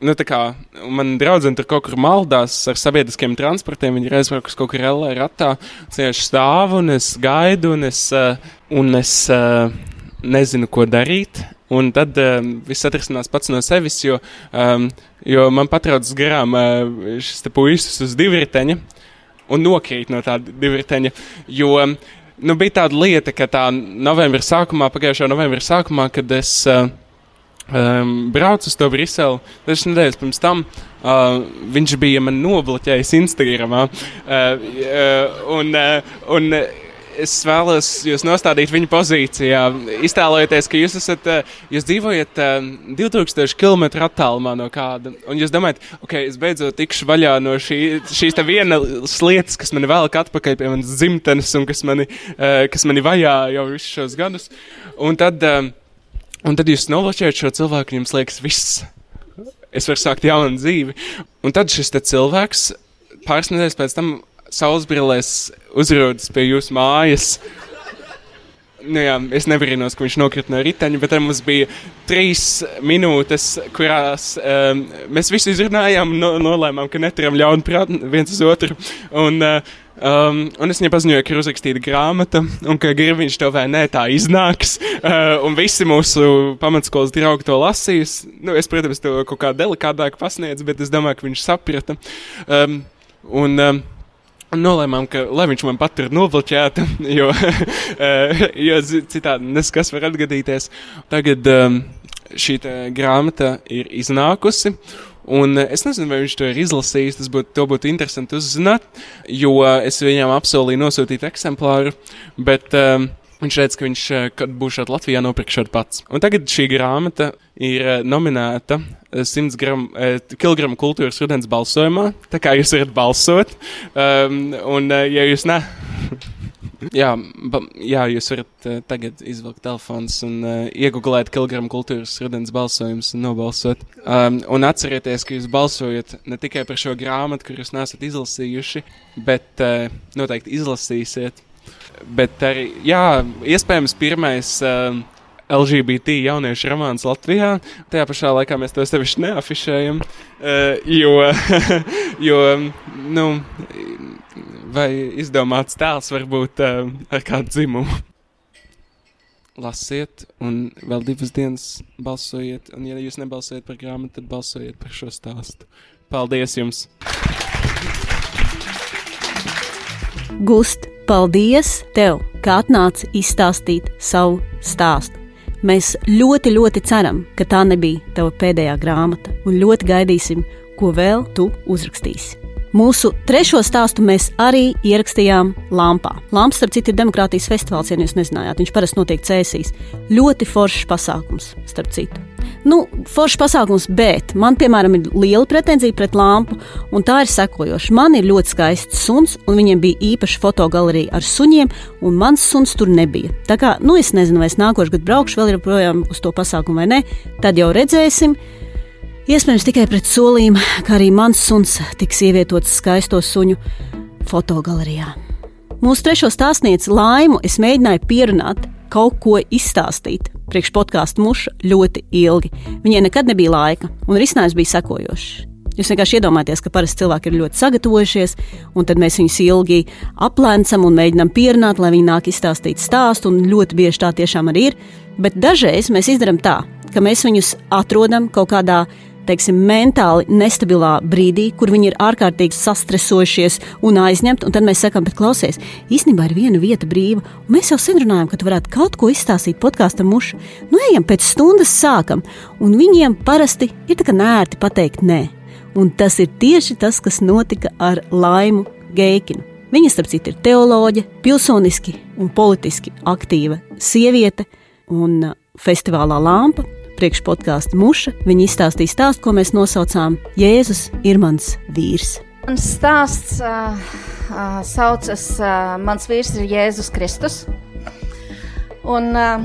Nu, kā, man draudzene tur kaut kur maldās ar sabiedriskiem transportiem. Viņa ir aizbraukusi kaut kur LR ratā. Vienkārši stāvu un es gaidu, un es, uh, un es uh, nezinu, ko darīt. Un tad um, viss atrisinās pats no sevis, jo, um, jo man patrauc garām uh, šis puisis uz divriteņa un nokrīt no tā divriteņa. Jo um, nu, bija tāda lieta, ka tā novembra sākumā, pagājušā novembra sākumā, kad es. Uh, um, braucu uz to Briseli. Dažas nedēļas pirms tam uh, viņš bija man nobloķējis Instagram. Uh, uh, un, uh, un, es vēlos jūs nostādīt viņa pozīcijā. Iztēlojieties, ka jūs, esat, jūs dzīvojat 2000 km attālumā no kāda, un jūs domājat, ok, es beidzot tikšu vaļā no šī, šīs vienas lietas, kas man velk atpakaļ pie manas dzimtenes un kas mani, kas mani vajā jau visus šos gadus. Un tad Un tad jūs novlačējat šo cilvēku, un jums liekas, viss, es varu sākt jaunu dzīvi. Un tad šis cilvēks pāris nedēļas pēc tam saulesbrillēs uzrodas pie jūsu mājas. Nu jā, es nebrīnos, ka viņš nokrita no riteņa, bet mums bija trīs minūtes, kurās um, mēs visi izrunājām, no, nolēmām, ka neturam ļaunu prātu viens uz otru. Un, uh, Um, un es viņai paziņoju, ka ir uzrakstīta grāmata, un ka grib viņš to vai nē, tā iznāks. Uh, un visi mūsu pamatskolas draugi to lasīs. Nu, es, protams, to kaut kā delikātāk pasniedzu, bet es domāju, ka viņš saprata. Um, un, um, Nolēmām, ka lai viņš man patur nobloķētu, jo, uh, jo citādi neskas var atgadīties. Tagad um, šī grāmata ir iznākusi. Un eh, es nezinu, vai viņš to ir izlasījis. Tas būtu būt interesanti uzzināt, jo eh, es viņam apsolīju nosūtīt eksemplāru. Bet um, viņš teica, ka viņš, kad būs šeit Latvijā, nopirkšot pats. Un tagad šī grāmata ir nominēta 100 kg kultūras rudens balsojumā. Tā kā jūs varat balsot, um, un ja jūs ne. jā, ba, jā, jūs varat uh, tagad izvilkt telefons un uh, iegūlēt kilogramu kultūras rudens balsojumus un nobalsot. Um, un atcerieties, ka jūs balsojat ne tikai par šo grāmatu, kur jūs nesat izlasījuši, bet uh, noteikti izlasīsiet. Bet arī, jā, iespējams, pirmais. Uh, LGBT jauniešu romāns Latvijā. Tajā pašā laikā mēs to sevišķi neafišējam, uh, jo, jo nu, vai izdomāts tēls var būt uh, ar kādu dzimumu. Lasiet, un vēl divas dienas balsojiet, un ja jūs nebalsojat par grāmatu, tad balsojiet par šo stāstu. Paldies jums!
Gust, paldies tev, ka atnāci izstāstīt savu stāstu. Mēs ļoti, ļoti ceram, ka tā nebija tava pēdējā grāmata, un ļoti gaidīsim, ko vēl tu uzrakstīsi. Mūsu trešo stāstu mēs arī ierakstījām Lampā. Lamps, starp citu, ir demokrātijas festivāls, ja jūs nezinājāt. Viņš parasti notiek cēsīs. Ļoti foršs pasākums, starp citu. Nu, foršs pasākums, bet man, piemēram, ir liela pretenzija pret lampu, un tā ir sekojoša. Man ir ļoti skaists suns, un viņiem bija īpaša fotogalerija ar suņiem, un mans suns tur nebija. Tā kā, nu, es nezinu, vai es nākošais gads braukšu vēl joprojām uz to pasākumu vai nē, tad jau redzēsim. Iespējams, tikai pret solīm, ka arī mans suns tiks ievietots skaisto suņu fotogalerijā. Mūsu trešo stāstnieci Laimu es mēģināju pierunāt, kaut ko izstāstīt. Priekš podkāstu muša ļoti ilgi. Viņai nekad nebija laika, un risinājums bija sekojošs. Jūs vienkārši iedomājaties, ka parasti cilvēki ir ļoti sagatavojušies, un tad mēs viņus ilgi aplēcam un mēģinām pierunāt, lai viņi nāk izstāstīt stāstu, un ļoti bieži tā tiešām arī ir. Bet dažreiz mēs izdarām tā, ka mēs viņus atrodam kaut kādā veidā teiksim, mentāli nestabilā brīdī, kur viņi ir ārkārtīgi sastresojušies un aizņemti, un tad mēs sakām, bet klausies, īstenībā ir viena vieta brīva, mēs jau sen runājam, ka tu varētu kaut ko izstāstīt podkāstam mušu. Nu, ejam, pēc stundas sākam, un viņiem parasti ir tā kā nērti pateikt nē. Un tas ir tieši tas, kas notika ar Laimu Geikinu. Viņa, starp citu, ir teoloģe, pilsoniski un politiski aktīva sieviete, un festivālā Lampa priekšpodkāstu muša, viņa izstāstīja stāstu, ko mēs nosaucām Jēzus ir mans vīrs.
Mans stāsts uh, uh, saucas uh, Mans vīrs ir Jēzus Kristus. Un uh,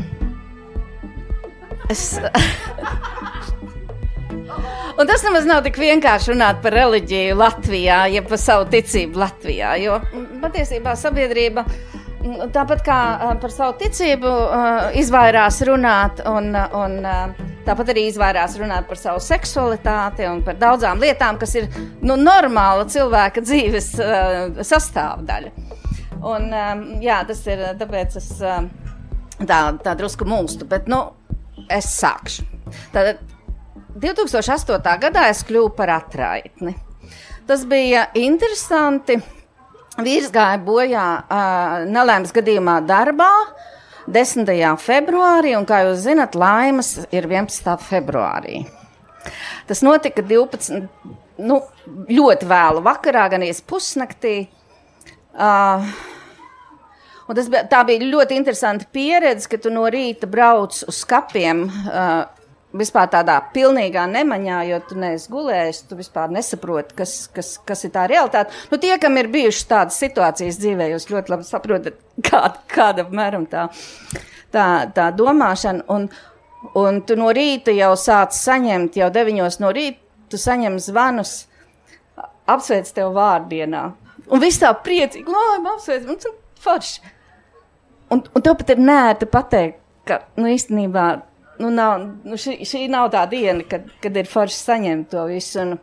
es. Un tas nemaz nav tik vienkārši runāt par reliģiju Latvijā, ja par savu ticību Latvijā. Jo patiesībā sabiedrība tāpat kā par savu ticību izvairās runāt, un, un tāpat arī izvairās runāt par savu seksualitāti un par daudzām lietām, kas ir nu, normāla cilvēka dzīves sastāvdaļa. Un, jā, tas ir tāpēc es tā, tā drusku mūstu, bet nu, es sākšu. Tad 2008. gadā es kļuvu par atraitni. Tas bija interesanti. Vīrs gāja bojā uh, nelēmas gadījumā darbā 10. februārī, un, kā jūs zinat, laimas ir 11. februārī. Tas notika 12. Nu, ļoti vēlu vakarā, gan ies pusnaktī. Uh, Un tas bija, bija ļoti interesanta pieredze, ka tu no rīta brauc uz skapiem uh, vispār tādā pilnīgā nemaņā, jo tu neesi gulējis, tu vispār nesaproti, kas, kas, kas ir tā realitāte. Nu, tie, kam ir bijušas tādas situācijas dzīvē, jūs ļoti labi saprotat, kā, kāda apmēram tā, tā, tā domāšana. Un, un tu no rīta jau sāc saņemt, jau deviņos no rīta, tu saņem zvanus, apsveic tev vārdienā. Un viss tā priecīgi, labi, apsveic, un forši. un, un tev pat ir nērti pateikt, ka nu, īstenībā nu, nav, nu, šī, šī nav tā diena, kad, kad ir forši saņemt to visu. Un,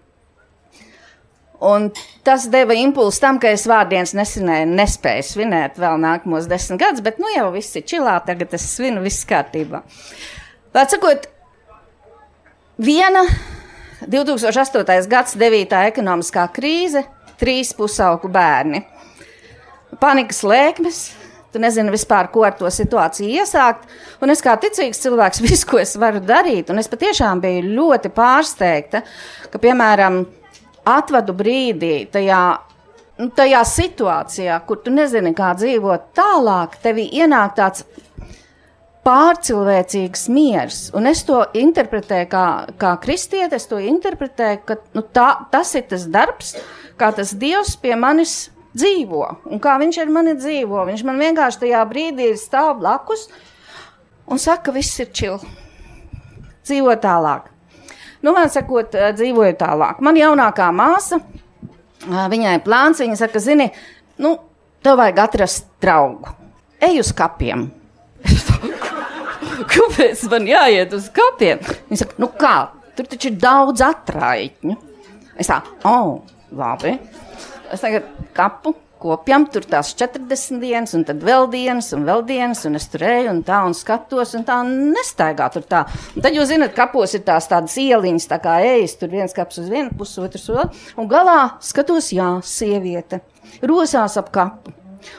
un tas deva impulsu tam, ka es vārdienas nesinēju, nespēju svinēt vēl nākamos desmit gadus, bet nu jau viss ir čilā, tagad es svinu, viss kārtībā. Vārdsakot, viena 2008. gads, 9. ekonomiskā krīze, trīs pusauku bērni. Panikas lēkmes, Tu nezini vispār, ko ar to situāciju iesākt. Un es kā ticīgs cilvēks, visu, ko es varu darīt, un es patiešām biju ļoti pārsteigta, ka, piemēram, atvadu brīdī tajā. Nu, tajā situācijā, kur tu nezini, kā dzīvot tālāk, tevī ienāk tāds pārcilvēcīgs miers. Un es to interpretēju kā, kā kristieti, es to interpretēju, ka nu, tā, tas ir tas darbs, kā tas Dievs pie manis dzīvo. Un kā viņš ar mani dzīvo, viņš man vienkārši tajā brīdī stāv blakus un saka, ka viss ir čil. Dzīvo tālāk. Nu, man sakot, eh, dzīvoju tālāk. Man jaunākā māsa, eh, viņai plāns, viņa saka, zini, nu, tev vajag atrast draugu. Ej uz kapiem. Kāpēc man jāiet uz kapiem? Viņa saka, nu kā, tur taču ir daudz atraitņu. Es tā, oh, labi. Es tagad kapu kopjam, tur tās 40 dienas, un tad vēl dienas, un vēl dienas, un es tur eju, un tā, un skatos, un tā nestaigā tur tā. Un tad jūs zināt, kapos ir tās tādas ieliņas, tā kā ejas, tur viens kaps uz vienu pusi, otrs vēl, un galā skatos, jā, sieviete, rosās ap kapu.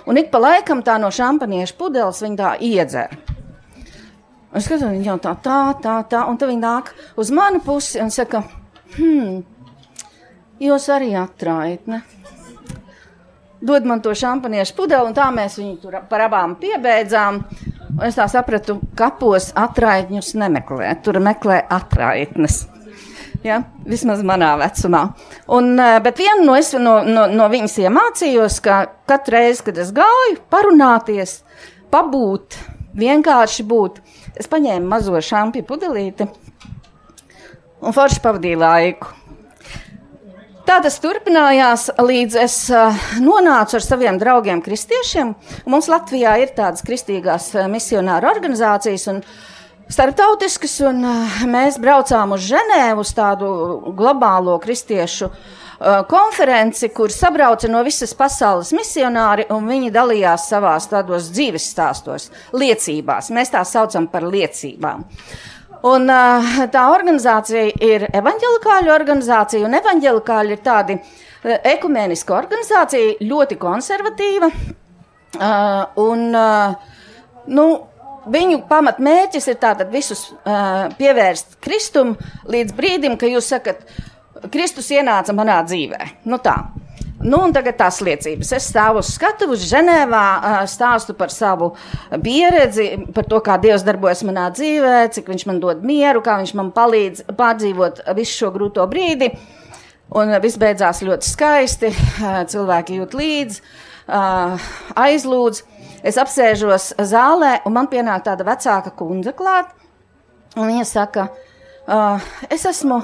Un ik pa laikam tā no šampaniešu pudeles viņa tā iedzer. Un es skatos, viņa jau tā, tā, tā, tā, un tad viņa nāk uz manu pusi un saka, hmm, jūs arī atrājat, ne? Dod man to šampaniešu pudeli, un tā mēs viņu tur par abām piebeidzām. Un es tā sapratu, ka kapos atraitņus nemeklē, tur meklē atraitnes. Ja, vismaz manā vecumā. Un, eh, bet vienu no, es, no, no, no viņas iemācījos, ka katru reizi, kad es gāju, parunāties, pabūt, vienkārši būt. Es paņēmu mazo šampiju pudelīti un forši pavadīju laiku. Tā tas turpinājās, līdz es nonācu ar saviem draugiem, kristiešiem. Mums Latvijā ir tādas kristīgās misionāru organizācijas. Startautiskas, un mēs braucām uz Ženēvu, uz tādu globālo kristiešu konferenci, kur sabrauca no visas pasaules misionāri, un viņi dalījās savās tādos dzīves stāstos, liecībās. Mēs tā saucam par liecībām. Uh, Un, uh, tā organizācija ir evanģelikāļu organizācija, un evanģelikāļi ir tādi uh, ekumēniska organizācija, ļoti konservatīva. Uh, un, uh, nu, Viņu pamatmērķis ir tātad visus uh, pievērst Kristum līdz brīdim, kad jūs sakat, Kristus ienāca manā dzīvē. Nu tā. Nu, un tagad tās liecības. Es stāvu uz skatuves Ženēvā, stāstu par savu pieredzi, par to, kā Dievs darbojas manā dzīvē, cik viņš man dod mieru, kā viņš man palīdz pārdzīvot visu šo grūto brīdi. Un viss beidzās ļoti skaisti. Cilvēki jūt līdzi, aizlūdz. Es apsēžos zālē, un man pienāk tāda vecāka kundze klāt. Viņa saka, es esmu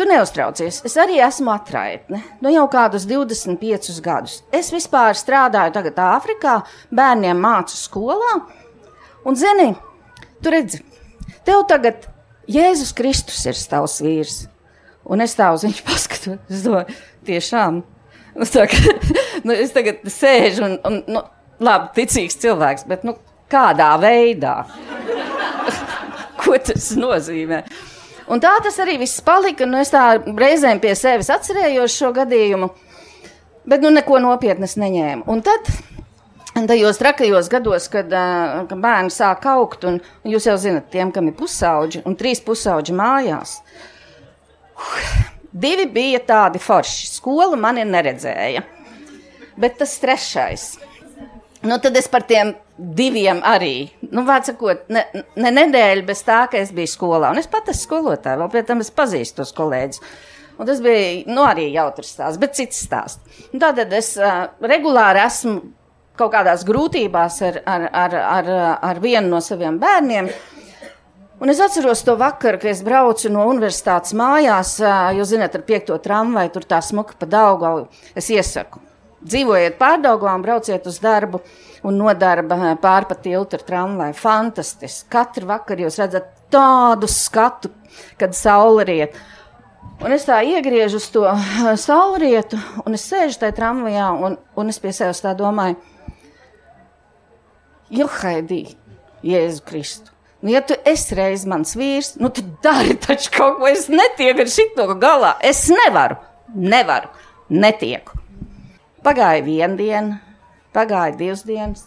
Tu neuztraucies, es arī esmu atraitne. Nu jau kādus 25 gadus. Es vispār strādāju tagad Āfrikā, bērniem mācu skolā. Un, zini, tu redzi, tev tagad Jēzus Kristus ir tavs vīrs. Un es tā uz viņu paskatu, es domāju, tiešām. Nu, tā, nu, es tagad sēžu un, un nu, labi, ticīgs cilvēks, bet nu, kādā veidā? Ko tas nozīmē? Un tā tas arī viss palika. Nu, es tā reizēm pie sevis atcerējos šo gadījumu, bet nu, neko nopietnas neņēmu. Un tad Tajos trakajos gados, kad, kad bērni sāk augt, un, jūs jau zinat, tiem, kam ir pusauģi un trīs pusauģi mājās, divi bija tādi forši. Skola mani neredzēja. Bet tas trešais, nu tad es par tiem diviem arī. Nu, sakot, ne, ne nedēļa bez tā, ka es biju skolā. Un es pat esmu skolotāja, vēl pie tam es pazīstu tos kolēģus. Un tas bija nu, arī jautrs stāsts, bet cits stāsts. Un tātad es uh, regulāri esmu kaut kādās grūtībās ar, ar, ar, ar, ar vienu no saviem bērniem. Un es atceros to vakaru, kad es braucu no universitātes mājās, uh, jūs zināt, ar piekto tramvaju, tur tā smuka pa Daugavu. Es iesaku, Dzīvojiet pārdaugā un brauciet uz darbu un nodarba pārpa tiltu ar tramvaju. Fantastiski. Katru vakaru jūs redzat tādu skatu, kad saule riet. Un es tā iegriežu uz to saulrietu, un es sēžu tajā tramvajā, un, un es pie sevis tā domāju, Johaidī, Jēzu Kristu. Nu, ja tu esi reiz mans vīrs, nu tad dari taču kaut ko. Es netieku ar šito galā. Es nevaru, nevaru, netieku. Pagāja viena diena, pagāja divas dienas,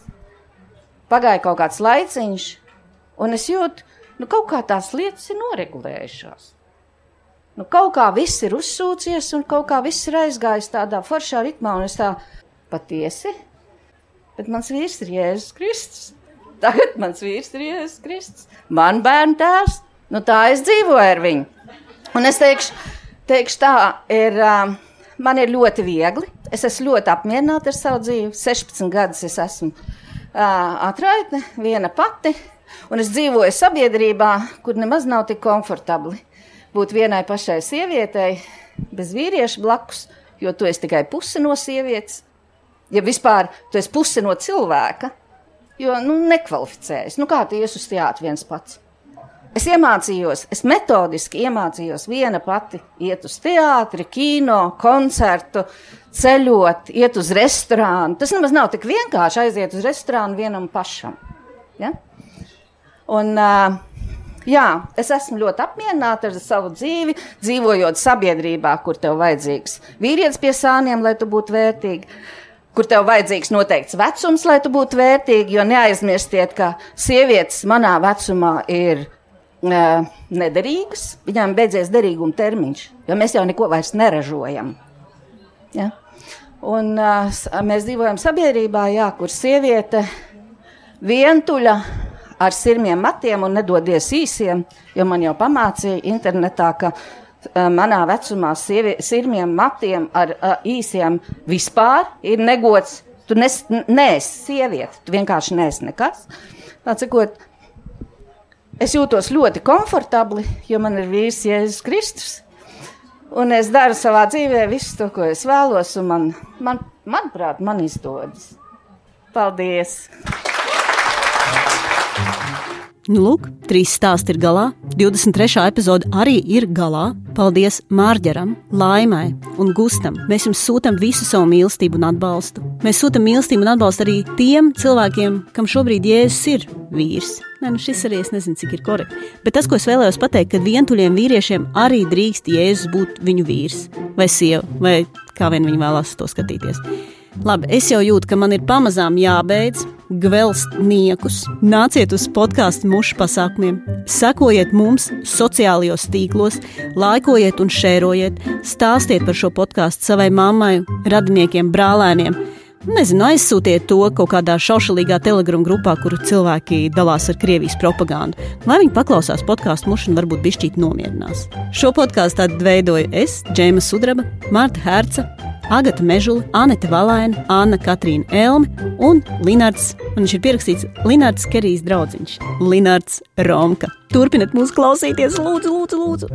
pagāja kaut kāds laiciņš, un es jūtu, nu kaut kā tās lietas ir noregulējušās. Nu, kaut kā viss ir uzsūcies, un kaut kā viss ir aizgājis tādā foršā ritmā, un es tā patiesi. Bet mans vīrs ir Jēzus Kristus. Tagad mans vīrs ir Jēzus Kristus. Man bērnu tēvs, nu tā es dzīvoju ar viņu. Un es teikšu, teikšu tā, ir, man ir ļoti viegli. Es esmu ļoti apmierināta ar savu dzīvi. 16 gadus es esmu atraitne, viena pati. Un es dzīvoju sabiedrībā, kur nemaz nav tik komfortabli būt vienai pašai sievietei, bez vīrieša blakus, jo tu esi tikai puse no sievietes. Ja vispār tu esi puse no cilvēka, jo nu, nekvalificējas. Nu, kā tu ies uz teātru viens pats? Es iemācījos, es metodiski iemācījos viena pati iet uz teātri, kino, koncertu, ceļot, iet uz restorānu. Tas nemaz nav tik vienkārši aiziet uz restorānu vienam pašam. Ja? Un, uh, Jā, es esmu ļoti apmierināta ar savu dzīvi, dzīvojot sabiedrībā, kur tev vajadzīgs vīrietis pie sāniem, lai tu būtu vērtīgi. Kur tev vajadzīgs noteikts vecums, lai tu būtu vērtīgi, jo neaizmirstiet, ka sievietes manā vecumā ir nederīgas, viņām beidzies derīguma termiņš, jo mēs jau neko vairs neražojam. Ja? Un, mēs dzīvojam sabiedrībā, jā, kur sieviete vientuļa ar sirmiem matiem un nedodies īsiem, jo man jau pamācīja internetā, ka manā vecumā sievi, sirmiem matiem ar uh, īsiem vispār ir negods. Tu nes, neesi sieviete, tu vienkārši neesi nekas. Tā cikot, es jūtos ļoti komfortabli, jo man ir vīrs Jēzus Kristus. Un es daru savā dzīvē visu to, ko es vēlos, un man, man, manuprāt, man izdodas. Paldies!
Nu, lūk, trīs stāsti ir galā. 23. epizode arī ir galā. Paldies Mārģeram, Laimai un Gustam. Mēs jums sūtām visu savu mīlestību un atbalstu. Mēs sūtām mīlestību un atbalstu arī tiem cilvēkiem, kam šobrīd Jēzus ir vīrs. Nē, nu šis arī es nezinu, cik ir korekti. Bet tas, ko es vēlējos pateikt, ka vientuļiem vīriešiem arī drīkst Jēzus būt viņu vīrs vai sieva, vai kā vien viņi vēlās to skatīties. Labi, es jau jūtu, ka man ir pamazām jābeidz. Gvelst niekus, nāciet uz podkāstu mušu pasākumiem, sekojiet mums sociālajos tīklos, laikojiet un šērojiet, stāstiet par šo podkāstu savai mammai, radiniekiem, brālēniem. Nezinu, aizsūtiet to kaut kādā šaušalīgā telegramu grupā, kur cilvēki dalās ar Krievijas propagandu. Lai viņi paklausās podkāstu mušu un varbūt bišķīt nomierinās. Šo podkāstu veidoju es, Džēma Sudraba, Marta Herca, Agata Mežula, Anita Valaina, Anna Katrīna Elme un Linards. Un viņš ir pierakstīts Linards Kerijs draudziņš, Linards Romka. Turpiniet mūs klausīties, lūdzu, lūdzu, lūdzu!